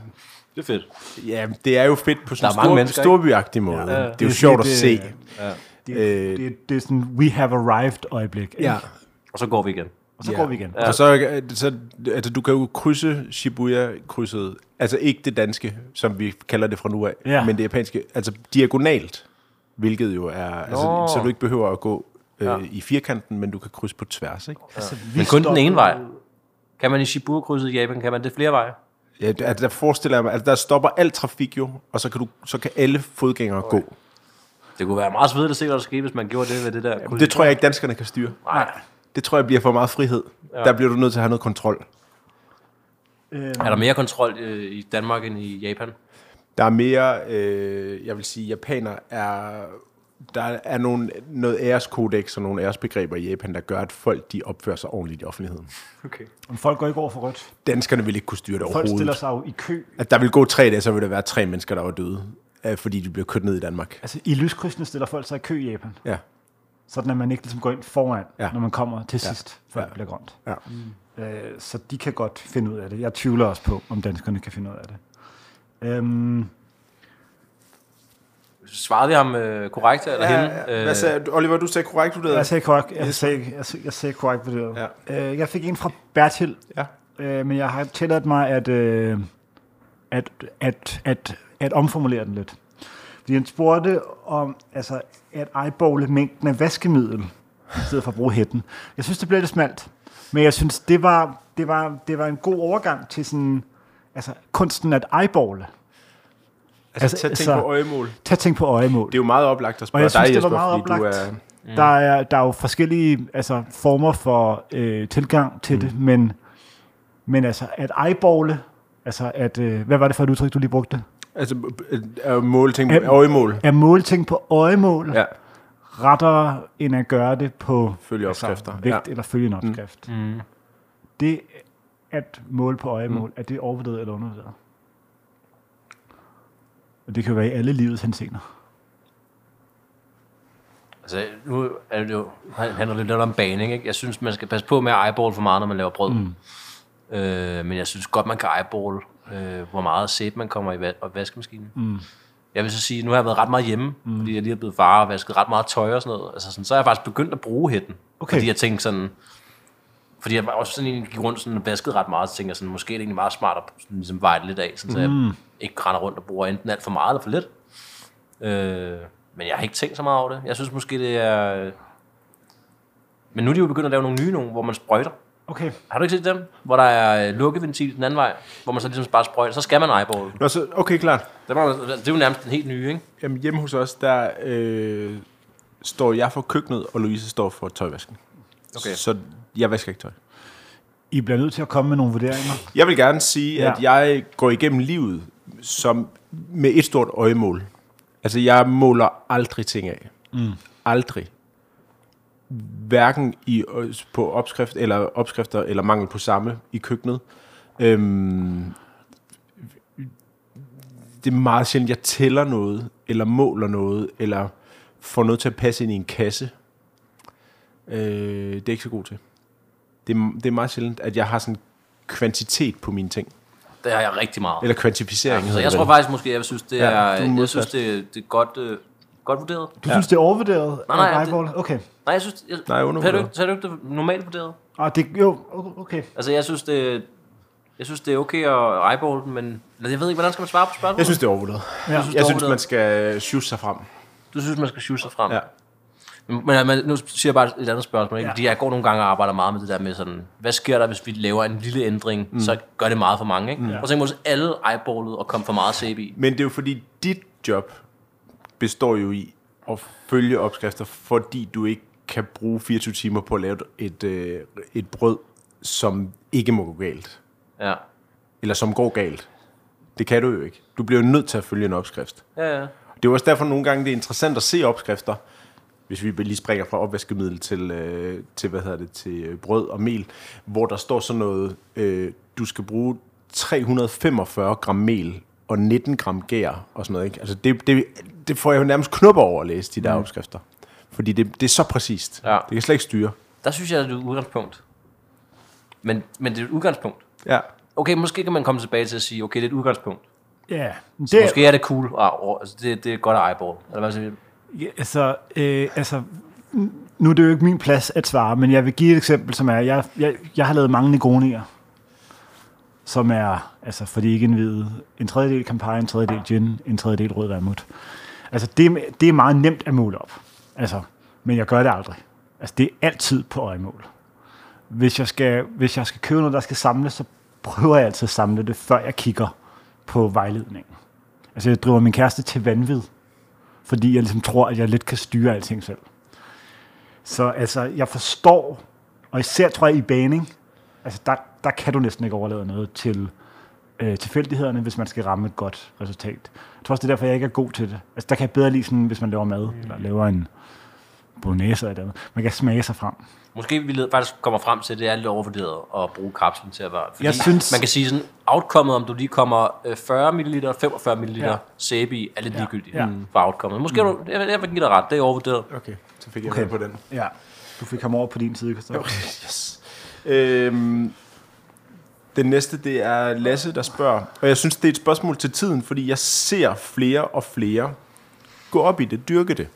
Det er fedt. Ja, det er jo fedt på sådan mange en mennesker, stor, storbyagtig måde. Ja, Ja. det er jo Det sjovt at lidt, se. øh, Ja. Det, Øh, det, det er sådan, we have arrived øjeblik. ikke? Ja. Og så går vi igen. og så Ja. går vi igen. Ja. Og så, så altså, du kan jo krydse Shibuya-krydset, altså ikke det danske, som vi kalder det fra nu af, Ja. men det japanske, altså diagonalt, hvilket jo er, altså, så du ikke behøver at gå øh, Ja. i firkanten, men du kan krydse på tværs, ikke? Altså, vi Men kun den ene vej. Kan man i Shibuya-krydset i Japan, kan man det flere veje? Ja, der, altså, der forestiller jeg mig, at der stopper al trafik jo, og så kan, du, så kan alle fodgængere okay. gå. Det kunne være meget svedigt at se, hvad der skete, hvis man gjorde det ved det der kryds. Det tror jeg ikke, danskerne kan styre. Nej. Det tror jeg bliver for meget frihed. Ja. Der bliver du nødt til at have noget kontrol. Øh, Er der mere kontrol øh, i Danmark end i Japan? Der er mere, øh, jeg vil sige, japaner er... Der er nogle, noget æreskodex og nogle æresbegreber i Japan, der gør, at folk de opfører sig ordentligt i offentligheden. Okay. om folk går ikke over for rødt. Danskerne vil ikke kunne styre det Folk stiller overhovedet. sig jo i kø. At der vil gå tre dage, så vil der være tre mennesker, der var døde, øh, fordi de blev kørt ned i Danmark. Altså, i lyskrydsene stiller folk sig i kø i Japan. Ja. Sådan at man ikke ligesom går ind foran, Ja. ja. når man kommer til sidst, før Ja. det bliver grønt. ja. Øh, så de kan godt finde ud af det. Jeg tvivler også på, om danskerne kan finde ud af det. Øhm, Svarede vi ham øh, korrekt, eller ja, hende? ja. Hvad sagde, du? Oliver, du sagde korrekt vurderet. jeg sagde korrekt, jeg sagde, jeg sagde, jeg sagde korrekt det. Ja. Øh, jeg fik en fra Bertil, Ja. øh, men jeg har tilladt mig at, øh, at, at, at, at omformulere den lidt. Fordi han spurgte om altså, at eyebole mængden af vaskemiddel, i stedet for at bruge hætten. Jeg synes, det blev lidt smalt. Men jeg synes, det var, det var, det var en god overgang til sådan, altså, kunsten at eyeballe. Altså, Altså, tag ting så- på øjemål. Tag ting på øjemål. Det er jo meget oplagt at Og spørge jeg synes, dig, det var Jesper, meget oplagt. er... Mm. Der, er, der er jo forskellige altså, former for øh, tilgang til mm. det, men, men altså at eyeballe, altså at, øh, hvad var det for et udtryk, du lige brugte? Altså, øh, øh, mål ting, Øhm, øjemål. At måle ting på øjemål, ja. Rettere end at gøre det på følge opskrifter. altså, vægt ja. ja. eller følge en opskrift. Mm. Det at måle på øjemål, mm. er det overvurderet eller undervurderet? Og det kan være i alle livets henseender. Altså, nu er det jo, handler det lidt om baning, ikke? Jeg synes, man skal passe på med at eyeball for meget, når man laver brød. Mm. Øh, men jeg synes godt, man kan eyeball, øh, hvor meget sæbe man kommer i va- vaskemaskinen. Mm. Jeg vil så sige, nu har jeg været ret meget hjemme, mm. fordi jeg lige er blevet far og vasket ret meget tøj og sådan noget. Altså sådan, så er jeg faktisk begyndt at bruge hætten. Okay. Fordi jeg tænkte sådan, fordi jeg var også sådan en, gik rundt sådan og vaskede ret meget, så tænkte jeg sådan, måske er det egentlig meget smart at sådan, ligesom veje det lidt af, sådan, så jeg ikke render rundt og bruger enten alt for meget eller for lidt. Øh, men jeg har ikke tænkt så meget over det. Jeg synes måske, det er... Men nu er de jo begyndt at lave nogle nye nogle, hvor man sprøjter. Okay. Har du ikke set dem? Hvor der er lukkeventil den anden vej, hvor man så ligesom bare sprøjter. Så skal man eyeball. Nå, så, okay, klart. Det, var, det er jo nærmest en helt ny, ikke? Jamen, hjemme hos os, der øh, står jeg for køkkenet, og Louise står for tøjvasken. Okay. Så jeg vasker ikke tøj. I bliver nødt til at komme med nogle vurderinger. Jeg vil gerne sige, ja. at jeg går igennem livet som med et stort øjemål. Altså, jeg måler aldrig ting af. Mm. Aldrig. Hverken i, øh, på opskrift eller opskrifter eller mangel på samme i køkkenet. Øhm, det er meget sjældent, jeg tæller noget, eller måler noget, eller får noget til at passe ind i en kasse. Øh, det er ikke så god til. Det er, det er meget sjældent, at jeg har sådan kvantitet på mine ting. Det har jeg rigtig meget. Eller kvantificering. så hedder jeg det tror faktisk måske, jeg synes, det Ja, er, du er jeg synes, det, det er godt, øh, godt vurderet. Du ja. synes, det er overvurderet? Nej, nej, det-? Okay. Nej, jeg synes... Jeg, Nej, undervurderet. Har du, ikke- så er du ikke det normalt vurderet? Ah, det, jo, okay. Altså, jeg synes, det, jeg synes, det er okay at eyeball den, men jeg ved ikke, hvordan skal man svare på spørgsmålet? Jeg synes, det er overvurderet. Ja. Jeg synes, Jeg det synes, overvurderet. man skal shoot sig frem. Du synes, man skal shoot sig frem? Ja. Men, men, nu siger jeg bare et andet spørgsmål, ikke? Ja. fordi jeg går nogle gange og arbejder meget med det der med sådan, hvad sker der, hvis vi laver en lille ændring, mm. så gør det meget for mange, ikke? Mm. Og så man, alle eyeballet og komme for meget i. Men det er jo fordi, dit job består jo i at følge opskrifter, fordi du ikke kan bruge 24 timer på at lave et, øh, et brød, som ikke må gå galt. Ja. Eller som går galt. Det kan du jo ikke. Du bliver jo nødt til at følge en opskrift. Ja, ja. Det er også derfor nogle gange, det er interessant at se opskrifter, hvis vi lige springer fra opvaskemiddel til, øh, til, hvad hedder det, til øh, brød og mel, hvor der står sådan noget, øh, du skal bruge 345 gram mel og 19 gram gær og sådan noget. Ikke? Altså det, det, det får jeg jo nærmest knupper over at læse, de der mm. opskrifter. Fordi det, det er så præcist. Ja. Det kan slet ikke styre. Der synes jeg, at det er et udgangspunkt. Men, men det er et udgangspunkt. Ja. Okay, måske kan man komme tilbage til at sige, okay, det er et udgangspunkt. Ja, det, Det, måske er det cool. Ah, oh, altså det, det er godt at eyeball. Eller hvad siger? Ja, altså, øh, altså, nu er det jo ikke min plads at svare, men jeg vil give et eksempel, som er, jeg, jeg, jeg har lavet mange Negronier, som er, altså for de ikke indvidede, en tredjedel Campari, en tredjedel gin, en tredjedel rød vermouth. Altså det, det er meget nemt at måle op, altså, men jeg gør det aldrig. Altså det er altid på øjemål. Hvis jeg skal, hvis jeg skal købe noget, der skal samles, så prøver jeg altid at samle det, før jeg kigger på vejledningen. Altså jeg driver min kæreste til vanvid, fordi jeg ligesom tror, at jeg lidt kan styre alting selv. Så altså, jeg forstår, og især tror jeg i baning, altså der, der kan du næsten ikke overlade noget til øh, tilfældighederne, hvis man skal ramme et godt resultat. Jeg tror også, det er derfor, jeg ikke er god til det. Altså der kan jeg bedre lide sådan, hvis man laver mad, mm. eller laver en bolognese eller andet. Man kan smage sig frem. Måske vi faktisk kommer frem til, at det er lidt overvurderet at bruge kapslen til at være. Fordi Jeg synes- man kan sige sådan, outcomeet, om du lige kommer øh, 40 ml, 45 ml Ja. ja. sæbe i, er lidt ligegyldigt Ja. for outcomeet. Måske mm. du, jeg, jeg vil give dig ret, det er overvurderet. Okay, så fik jeg Okay. okay. på den. Ja. Du fik ham over på din side, Christoffer. Yes. Øhm, den næste, det er Lasse, der spørger. Og jeg synes, det er et spørgsmål til tiden, fordi jeg ser flere og flere gå op i det, dyrke det.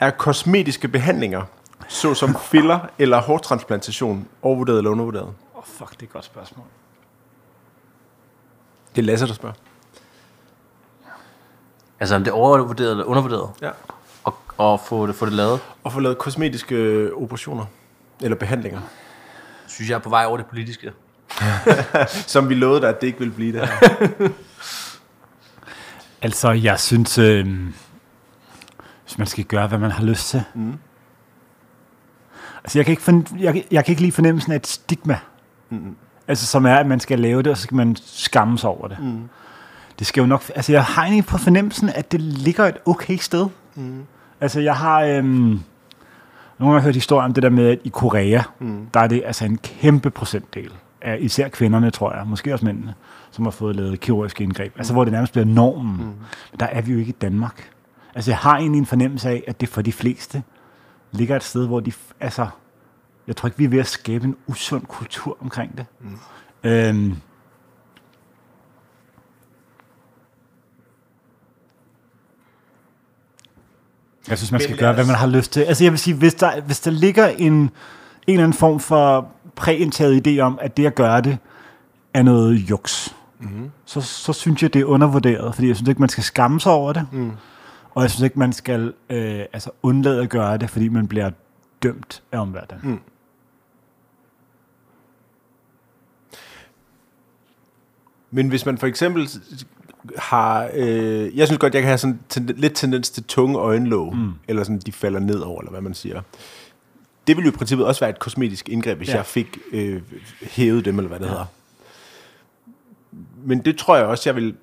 Er kosmetiske behandlinger, såsom filler eller hårtransplantation, overvurderet eller undervurderet? Åh, oh, fuck, det er et godt spørgsmål. Det er Lasse, der spørger. Altså om det er overvurderet eller undervurderet, Ja. og, og få, det, få det lavet, Og få lavet kosmetiske øh, operationer. Eller behandlinger. synes jeg er på vej over det politiske. Som vi lovede dig, at det ikke ville blive det her. Altså, jeg synes, øh, hvis man skal gøre, hvad man har lyst til. Mm. Altså, jeg kan, ikke jeg, kan- jeg kan ikke lide fornemmelsen af et stigma. Mm. Altså, som er, at man skal lave det, og så skal man skamme sig over det. Mm. Det skal jo nok... Altså, jeg har egentlig på fornemmelsen, at det ligger et okay sted. Mm. Altså, jeg har... Øhm, nogle har hørt historier om det der med, at i Korea, mm. der er det altså en kæmpe procentdel af især kvinderne, tror jeg, måske også mændene, som har fået lavet kirurgiske indgreb. Altså, hvor det nærmest bliver normen. Mm. Men der er vi jo ikke i Danmark. Altså, jeg har egentlig en fornemmelse af, at det for de fleste ligger et sted, hvor de... Altså, jeg tror ikke, vi er ved at skabe en usund kultur omkring det. Mm. Øhm, jeg synes, man skal gøre, hvad man har lyst til. Altså, jeg vil sige, hvis der, hvis der ligger en, en eller anden form for præindtaget idé om, at det at gøre det, er noget juks, mm-hmm. så, så synes jeg, det er undervurderet, fordi jeg synes ikke, man skal skamme sig over det, mm. Og jeg synes ikke, man skal øh, altså undlade at gøre det, fordi man bliver dømt af omverdenen. Mm. Men hvis man for eksempel har... Øh, jeg synes godt, jeg kan have sådan ten, lidt tendens til tunge øjenlåg, mm. eller sådan, de falder ned over, eller hvad man siger. Det ville jo i princippet også være et kosmetisk indgreb, hvis ja. jeg fik øh, hævet dem, eller hvad det ja. hedder. Men det tror jeg også, jeg vil...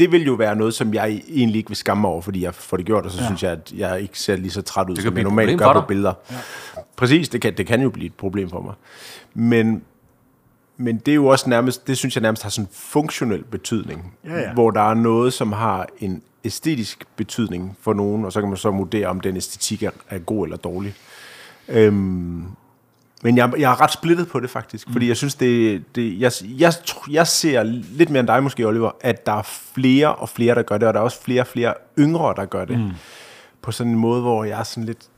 Det vil jo være noget, som jeg egentlig ikke vil skamme mig over, fordi jeg får det gjort, og så Ja. synes jeg, at jeg ikke ser lige så træt ud, som jeg normalt gør på billeder. Ja. Præcis, det kan, det kan jo blive et problem for mig. Men men det er jo også nærmest, det synes jeg nærmest har sådan en funktionel betydning. Ja, ja. Hvor der er noget, som har en æstetisk betydning for nogen, og så kan man så vurdere, om den æstetik er, er god eller dårlig. Øhm, men jeg, jeg er ret splittet på det faktisk, mm. fordi jeg synes, det, det jeg, jeg, jeg ser lidt mere end dig måske, Oliver, at der er flere og flere, der gør det, og der er også flere og flere yngre, der gør det. Mm. På sådan en måde, hvor jeg er sådan lidt,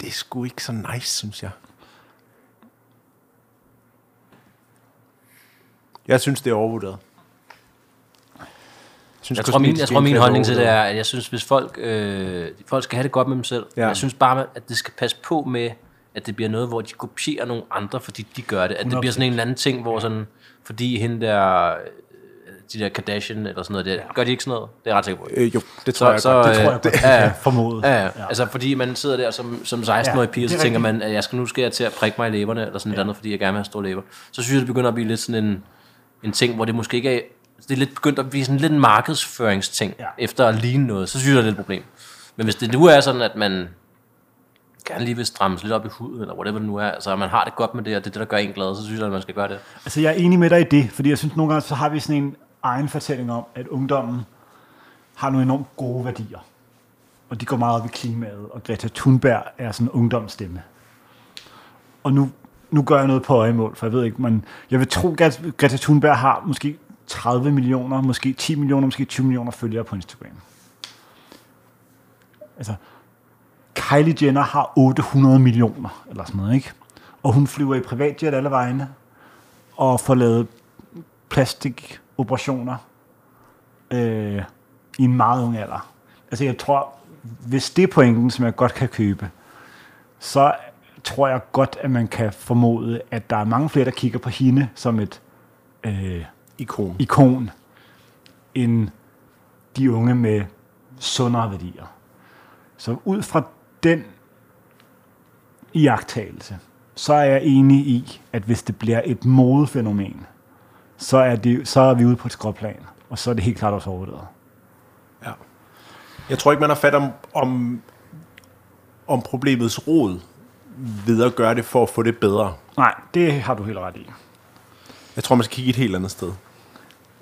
det er sgu ikke så nice, synes jeg. Jeg synes, det er overvurderet. synes, Jeg tror, min, jeg tror, min holdning til det er, at jeg synes, hvis folk, øh, folk skal have det godt med dem selv, ja. jeg synes bare, at det skal passe på med, at det bliver noget, hvor de kopierer nogle andre, fordi de gør det. At det bliver sådan en eller anden ting, hvor sådan, fordi hende der, øh, de der Kardashian eller sådan noget, det, gør de ikke sådan noget? Det er jeg ret sikker på. Øh, jo, det tror Så, jeg så, godt. Det tror jeg øh, godt, ja, ja, formodet. Ja, ja. Altså fordi man sidder der som, som 16-årig Ja, pige, så er tænker man, at jeg skal nu skal jeg til at prikke mig i læberne, eller sådan ja. et andet, fordi jeg gerne vil have store læber. Så synes jeg, det begynder at blive lidt sådan en, en ting, hvor det måske ikke er, det er lidt begyndt at blive sådan lidt en markedsføringsting, Ja. ja. efter at ligne noget, så synes jeg, det er lidt et problem. Men hvis det nu er sådan, at man gerne lige vil strammes lidt op i huden, eller whatever det nu er, altså man har det godt med det, og det er det, der gør en glad, så synes jeg, at man skal gøre det. Altså, jeg er enig med dig i det, fordi jeg synes, nogle gange så har vi sådan en egen fortælling om, at ungdommen har nogle enormt gode værdier. Og de går meget op i klimaet, og Greta Thunberg er sådan en ungdomsstemme. Og nu, nu gør jeg noget på øjemål, for jeg ved ikke, man, jeg vil tro, at Greta Thunberg har måske 30 millioner, måske 10 millioner, måske 20 millioner følgere på Instagram. Altså, Kylie Jenner har 800 millioner, eller sådan noget, ikke? Og hun flyver i privatjet alle vegne, og får lavet plastikoperationer øh, i en meget ung alder. Altså jeg tror, hvis det er pointen, som jeg godt kan købe, så tror jeg godt, at man kan formode, at der er mange flere, der kigger på hende som et øh, Ikon. ikon, end de unge med sundere værdier. Så ud fra den iagtagelse, så er jeg enig i, at hvis det bliver et modefænomen, så er, det, så er vi ude på et skråplan, og så er det helt klart også overvurderet. Ja. Jeg tror ikke, man har fat om, om, om problemets rod ved at gøre det for at få det bedre. Nej, det har du helt ret i. Jeg tror, man skal kigge et helt andet sted.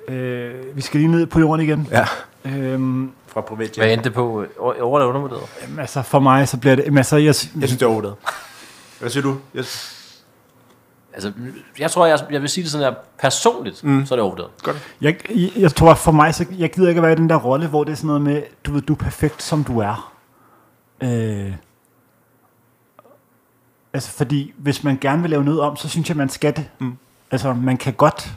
Øh, vi skal lige ned på jorden igen. Ja. Øhm, Fra privat Hvad endte det på? Over over- eller undervurderet? jamen, altså for mig, så bliver det... Jamen, altså, jeg, Jeg synes, det er overvurderet. Hvad siger du? Jeg... Altså, jeg tror, jeg, jeg vil sige det sådan her, personligt, mm. så er det overvurderet. Godt. Jeg, jeg, jeg tror for mig, så jeg gider ikke at være i den der rolle, hvor det er sådan noget med, du ved, du er perfekt, som du er. Øh, altså, fordi hvis man gerne vil lave noget om, så synes jeg, man skal det. Mm. Altså, man kan godt,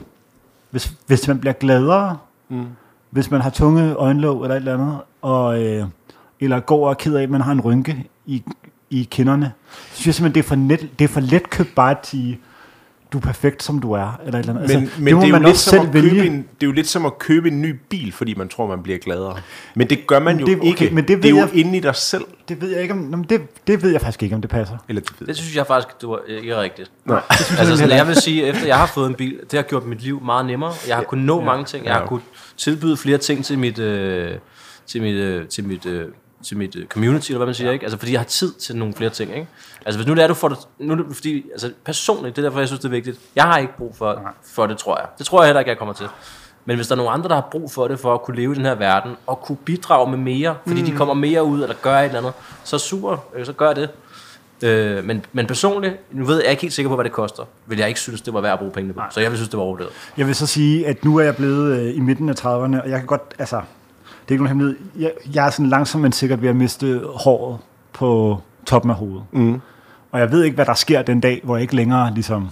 hvis, hvis man bliver gladere, mm hvis man har tunge øjenlåg eller et eller andet, og, øh, eller går og er ked af, at man har en rynke i, i kinderne, så synes jeg simpelthen, det er for, net, det er for let købt bare at sige, du er perfekt, som du er, eller et eller andet. Men, altså, men det, er jo man lidt også som selv at købe vælge. en, det er jo lidt som at købe en ny bil, fordi man tror, man bliver gladere. Men det gør man jo det- okay, ikke. men det det er ved jo jeg- inde i dig selv. Det ved jeg ikke om, nå, men det, det ved jeg faktisk ikke, om det passer. Eller det ved Det synes jeg faktisk, du er ikke er rigtigt. Nej. Altså, sådan, jeg vil sige, efter jeg har fået en bil, det har gjort mit liv meget nemmere. Jeg har kunnet nå mange ting. Jeg Ja, har kunnet tilbyde flere ting til mit, øh, til mit, øh, til mit, øh, til mit øh, community, eller hvad man siger, ikke? Altså, fordi jeg har tid til nogle flere ting, ikke? Altså, hvis nu det er, du får det, nu det, fordi, altså, personligt, det er derfor, jeg synes, det er vigtigt. Jeg har ikke brug for, for det, tror jeg. Det tror jeg heller ikke, jeg kommer til. Men hvis der er nogen andre, der har brug for det, for at kunne leve i den her verden, og kunne bidrage med mere, fordi mm. de kommer mere ud, eller gør et eller andet, så super, øh, så gør det. Øh, men, men personligt, nu ved jeg, er ikke helt sikker på, hvad det koster, vil jeg ikke synes, det var værd at bruge pengene på. Så jeg vil synes, det var overvurderet. Jeg vil så sige, at nu er jeg blevet øh, i midten af 30'erne, og jeg kan godt, altså, det er ikke nogen hemmelighed, jeg, jeg er sådan langsomt, men sikkert ved at miste håret på toppen af hovedet. Mm. Og jeg ved ikke, hvad der sker den dag, hvor jeg ikke længere ligesom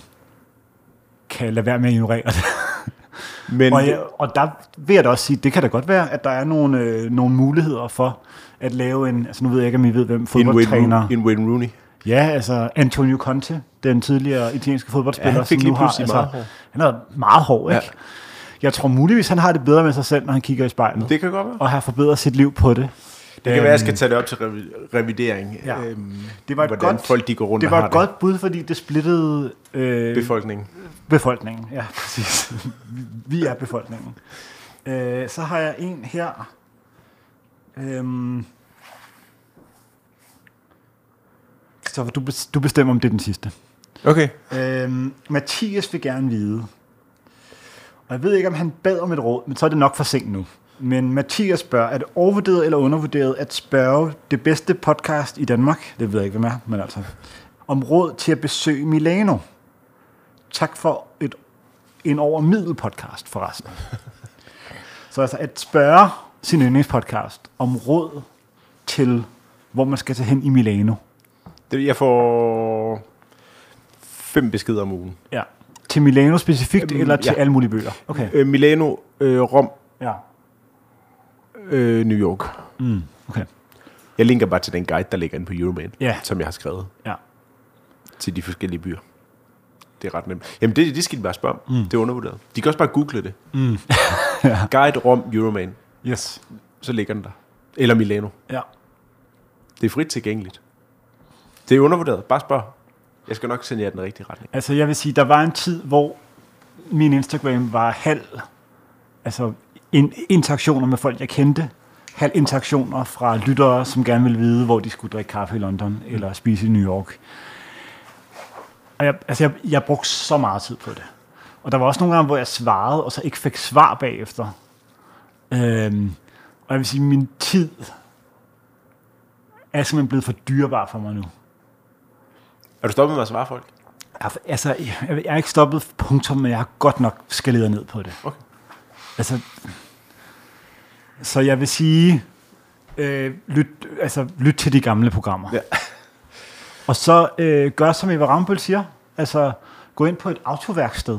kan lade være med at ignorere det. Men og, jeg, og der vil jeg da også sige, det kan da godt være, at der er nogle, øh, nogle muligheder for at lave en, altså nu ved jeg ikke, om I ved, hvem fodboldtræner... En Wayne Rooney. Ja, altså Antonio Conte, den tidligere italienske fodboldspiller, Ja, han fik som lige nu har, altså, meget hår. han er meget hård, ikke? Ja. Jeg tror muligvis, han har det bedre med sig selv, når han kigger i spejlet, Det kan godt være. og har forbedret sit liv på det. Det kan være, at jeg skal tage det op til revi- revidering. Ja. Øhm, Det var et hvordan godt, folk de går rundt det var et godt bud, fordi det splittede øh, befolkningen. befolkningen. Ja, præcis. Vi er befolkningen. Øh, så har jeg en her. Øhm, så du, du bestemmer, om det er den sidste. Okay. Øhm, Mathias vil gerne vide, og jeg ved ikke, om han bad om et råd, men så er det nok for sent nu. Men Mathias spørger, er det overvurderet eller undervurderet at spørge det bedste podcast i Danmark, det ved jeg ikke, hvem er, men altså, om råd til at besøge Milano? Tak for et, en over middel podcast forresten. Så altså at spørge sin yndlingspodcast om råd til, hvor man skal tage hen i Milano. Det, jeg får fem beskeder om ugen. Ja. Til Milano specifikt, Øhm, eller til ja. alle mulige bøger? Okay. Øh, Milano, øh, Rom, Ja. øh, New York. Mm, okay. Jeg linker bare til den guide, der ligger inde på Euroman, Ja. som jeg har skrevet Ja. til de forskellige byer. Det er ret nemt. Jamen, det, det skal de bare spørge om. Mm. Det er undervurderet. De kan også bare google det. Mm. Guide Rom Euroman. Yes. Så ligger den der. Eller Milano. Ja. Det er frit tilgængeligt. Det er undervurderet. Bare spørg. Jeg skal nok sende jer den rigtige retning. Altså, jeg vil sige, der var en tid, hvor min Instagram var halv, altså in, interaktioner med folk, jeg kendte, halv interaktioner fra lyttere, som gerne ville vide, hvor de skulle drikke kaffe i London, eller spise i New York. Og jeg, altså, jeg, jeg brugte så meget tid på det. Og der var også nogle gange, hvor jeg svarede, og så ikke fik svar bagefter. Øhm, og jeg vil sige, min tid er simpelthen blevet for dyrebar for mig nu. Er du stoppet med at svare folk? Jeg, altså, jeg, jeg er ikke stoppet punktum, men jeg har godt nok skaleret ned på det. Okay. Altså, så jeg vil sige, øh, lyt, altså, lyt til de gamle programmer. Ja. Og så øh, gør, som Eva Rambøl siger. Altså, gå ind på et autoværksted.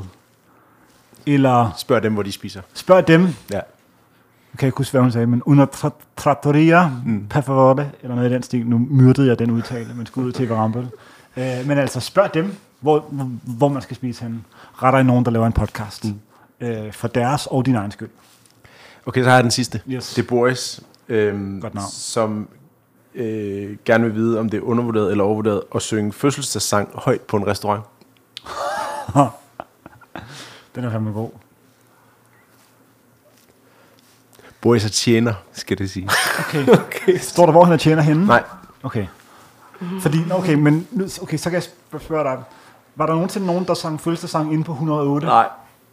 Eller Spørg dem, hvor de spiser. spørg dem, Ja. jeg kan ikke huske, hvad hun sagde, men una tra- trattoria, mm. per favore, eller noget i den stil. Nu myrdede jeg den udtale, men skulle ud til Eva Rambøl. Øh, men altså, spørg dem, hvor, hvor, man skal spise henne. Retter i nogen, der laver en podcast. Mm. Øh, for deres og din egen skyld. Okay, så har jeg den sidste. Yes. Det er Boris, navn. som øh, gerne vil vide, om det er undervurderet eller overvurderet at synge fødselsdagssang højt på en restaurant. Den er fandme god. Boris er tjener, skal det sige. Okay. okay. Står der, hvor han er tjener henne? Nej, Okay. Fordi, okay, men nu, okay, så kan jeg sp- spørge dig. Var der nogensinde nogen, der sang fødselsdagssang inde på 108? Nej,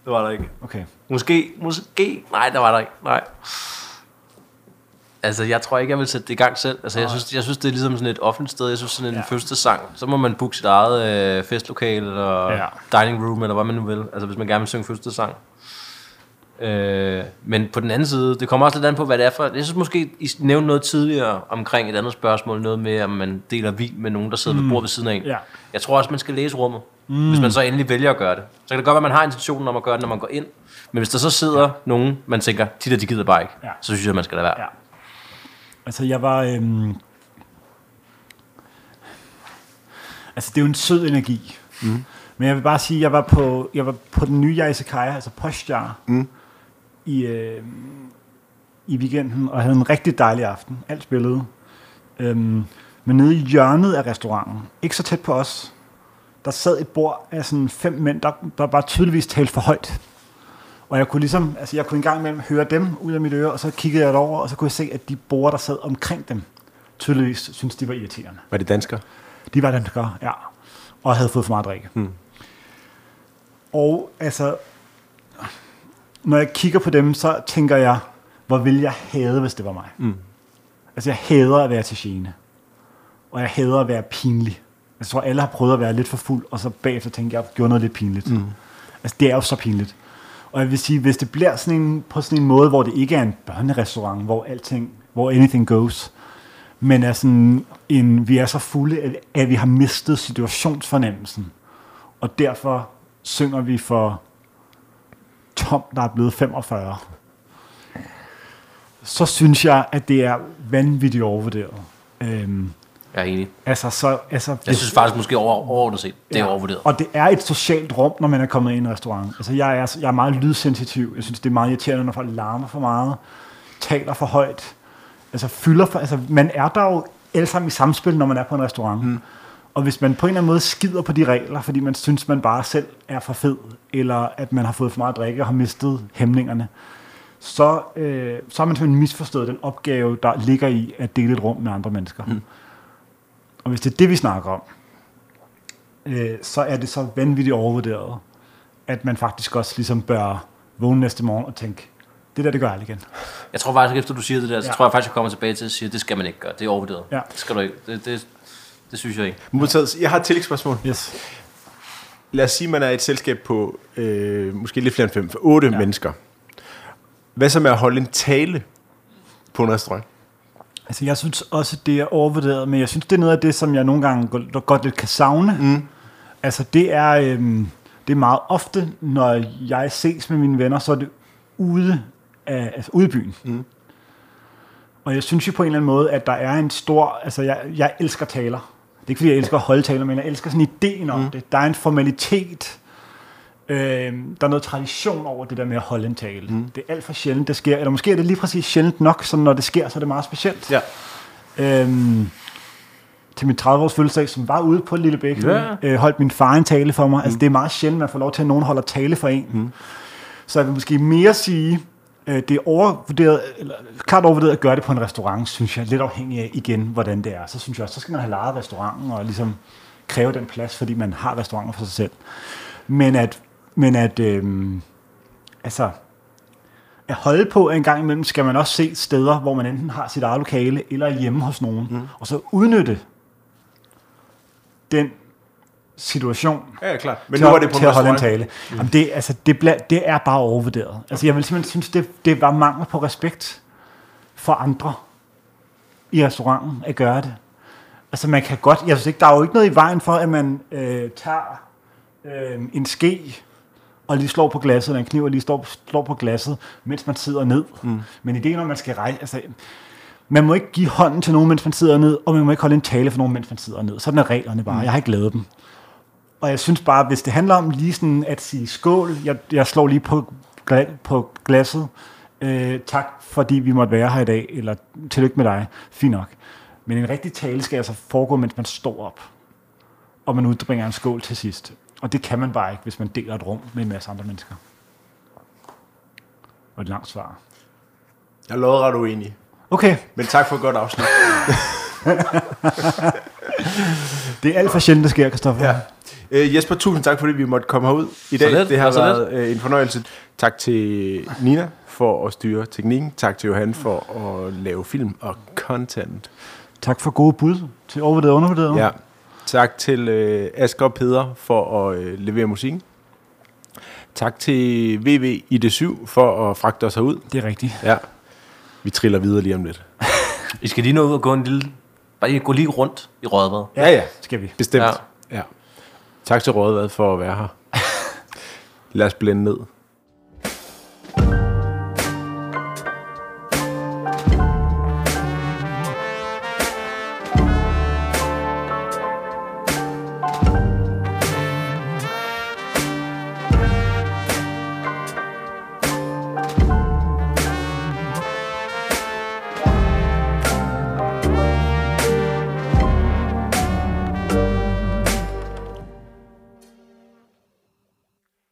det var der ikke. Okay. Måske, måske, nej, der var der ikke, nej. Altså, jeg tror ikke, jeg vil sætte det i gang selv. Altså, jeg synes, jeg synes, det er ligesom sådan et offentligt sted. Jeg synes, sådan en Ja. fødselsdagssang, så må man booke sit eget øh, festlokale, eller ja. dining room, eller hvad man nu vil. Altså, hvis man gerne vil synge fødselsdagssang. Øh, men på den anden side, det kommer også lidt an på, hvad det er for... Jeg synes måske, I nævnte noget tidligere omkring et andet spørgsmål, noget med, om man deler vin med nogen, der sidder mm. ved bordet ved siden af en. Ja. Jeg tror også, man skal læse rummet, mm. hvis man så endelig vælger at gøre det. Så kan det godt være, at man har intentionen om at gøre det, når man går ind. Men hvis der så sidder ja. nogen, man tænker, de der, de gider bare ikke, Ja. så synes jeg, man skal lade være. Ja. Altså, jeg var... Øhm, altså, det er jo en sød energi. Mm. Men jeg vil bare sige, jeg var på, jeg var på den nye Isekaya, altså Postjar, mm. I, øh, i weekenden, og havde en rigtig dejlig aften. Alt spillede. Øhm, men nede i hjørnet af restauranten, ikke så tæt på os, der sad et bord af sådan fem mænd, der, der bare tydeligvis talte for højt. Og jeg kunne ligesom, altså jeg kunne en gang imellem høre dem ud af mit øre, og så kiggede jeg over, og så kunne jeg se, at de borgere, der sad omkring dem, tydeligvis synes de var irriterende. var det dansker? De var danskere, ja. Og havde fået for meget drikke. Hmm. Og altså, når jeg kigger på dem, så tænker jeg, hvor ville jeg hade, hvis det var mig. Mm. Altså, jeg hader at være til gene. Og jeg hader at være pinlig. Jeg tror, alle har prøvet at være lidt for fuld, og så bagefter tænker jeg, at jeg gjorde noget lidt pinligt. Mm. Altså, det er jo så pinligt. Og jeg vil sige, hvis det bliver sådan en, på sådan en måde, hvor det ikke er en børnerestaurant, hvor alting, hvor anything goes, men er sådan en, vi er så fulde, at, at vi har mistet situationsfornemmelsen. Og derfor synger vi for Tom, der er blevet 45. Så synes jeg, at det er vanvittigt overvurderet. Øhm, Jeg er enig. altså, så, altså, Jeg synes faktisk måske over, overordnet set, det er overvurderet. og det er et socialt rum, når man er kommet ind i en restaurant. Altså, jeg er, jeg er meget lydsensitiv. Jeg synes, det er meget irriterende, når folk larmer for meget, taler for højt, altså fylder for... Altså, man er der jo alle sammen i samspil, når man er på en restaurant. Mm. Og hvis man på en eller anden måde skider på de regler, fordi man synes, man bare selv er for fed, eller at man har fået for meget drikke og har mistet hæmningerne, så, øh, så har man simpelthen misforstået den opgave, der ligger i at dele et rum med andre mennesker. Mm. Og hvis det er det, vi snakker om, øh, så er det så vanvittigt overvurderet, at man faktisk også ligesom bør vågne næste morgen og tænke, det der, det gør jeg aldrig igen. Jeg tror faktisk, efter du siger det der, så Ja. tror jeg faktisk, jeg kommer tilbage til at sige, at det skal man ikke gøre. Det er overvurderet. Ja. Det skal du ikke. Det, det, det synes jeg ikke. Modtaget. Jeg har et tillægsspørgsmål. Yes. Lad os sige, at man er et selskab på øh, måske lidt flere end fem, for otte ja. mennesker. Hvad så med at holde en tale på en restaurant? Altså, jeg synes også, det er overvurderet, men jeg synes, det er noget af det, som jeg nogle gange godt, lidt kan savne. Mm. Altså, det er, øhm, det er meget ofte, når jeg ses med mine venner, så er det ude, af, altså ude i byen. Mm. Og jeg synes jo på en eller anden måde, at der er en stor... Altså, jeg, jeg elsker taler. Ikke, fordi jeg elsker at holde taler, men jeg elsker sådan ideen om mm. det. Der er en formalitet. Øh, der er noget tradition over det der med at holde en tale. Mm. Det er alt for sjældent, det sker. Eller måske er det lige præcis sjældent nok, så når det sker, så er det meget specielt. Ja. Øhm, til min 30-års fødselsdag, som var ude på Lille Bæk, Ja. øh, holdt min far en tale for mig. Mm. Altså, det er meget sjældent, at man får lov til, at nogen holder tale for en. Mm. Så jeg vil måske mere sige, øh, det er overvurderet, eller klart overvurderet at gøre det på en restaurant, synes jeg, lidt afhængig af igen, hvordan det er. Så synes jeg også, så skal man have lejet restauranten og ligesom kræve den plads, fordi man har restauranter for sig selv. Men at, men at øhm, altså, at holde på en gang imellem, skal man også se steder, hvor man enten har sit eget lokale, eller er hjemme hos nogen, mm. og så udnytte den situation Ja, klart. Men til, nu er det på til at holde en tale. Mm. Jamen det, altså, det, ble, det er bare overvurderet. Altså, jeg vil simpelthen synes, det, det var mangel på respekt for andre. i restauranten at gøre det. Altså man kan godt, jeg synes ikke, der er jo ikke noget i vejen for, at man øh, tager øh, en ske og lige slår på glasset, eller en kniv og lige slår, slår på glasset, mens man sidder ned. Mm. Men ideen om, man skal rejse, altså, man må ikke give hånden til nogen, mens man sidder ned, og man må ikke holde en tale for nogen, mens man sidder ned. Sådan er reglerne bare. Mm. Jeg har ikke lavet dem. Og jeg synes bare, hvis det handler om lige sådan at sige skål, jeg, jeg slår lige på, gla, på glasset, øh, tak fordi vi måtte være her i dag, eller tillykke med dig, fint nok. Men en rigtig tale skal altså foregå, mens man står op, og man udbringer en skål til sidst. Og det kan man bare ikke, hvis man deler et rum med en masse andre mennesker. Og et langt svar. Jeg er lodret uenig. Okay, Men tak for et godt afsnit. det er alt for sjældent, det sker, Kristoffer. Ja. Øh, Jesper, tusind tak, fordi vi måtte komme herud i dag. lidt. Det har Så været øh, en fornøjelse. Tak til Nina for at styre teknikken. Tak til Johan for at lave film og content. Tak for gode bud til overvurderet og undervurderet. Ja. Tak til øh, Asger og Peder for at øh, levere musikken. Tak til VV i det 7 for at fragte os herud. Det er rigtigt. Ja. Vi triller videre lige om lidt. I skal lige nå ud og gå en lille... Bare lige gå lige rundt i Rødvad. Ja, ja. Skal vi. Bestemt. Ja. Ja. Tak til Rådvad for at være her. Lad os blende ned.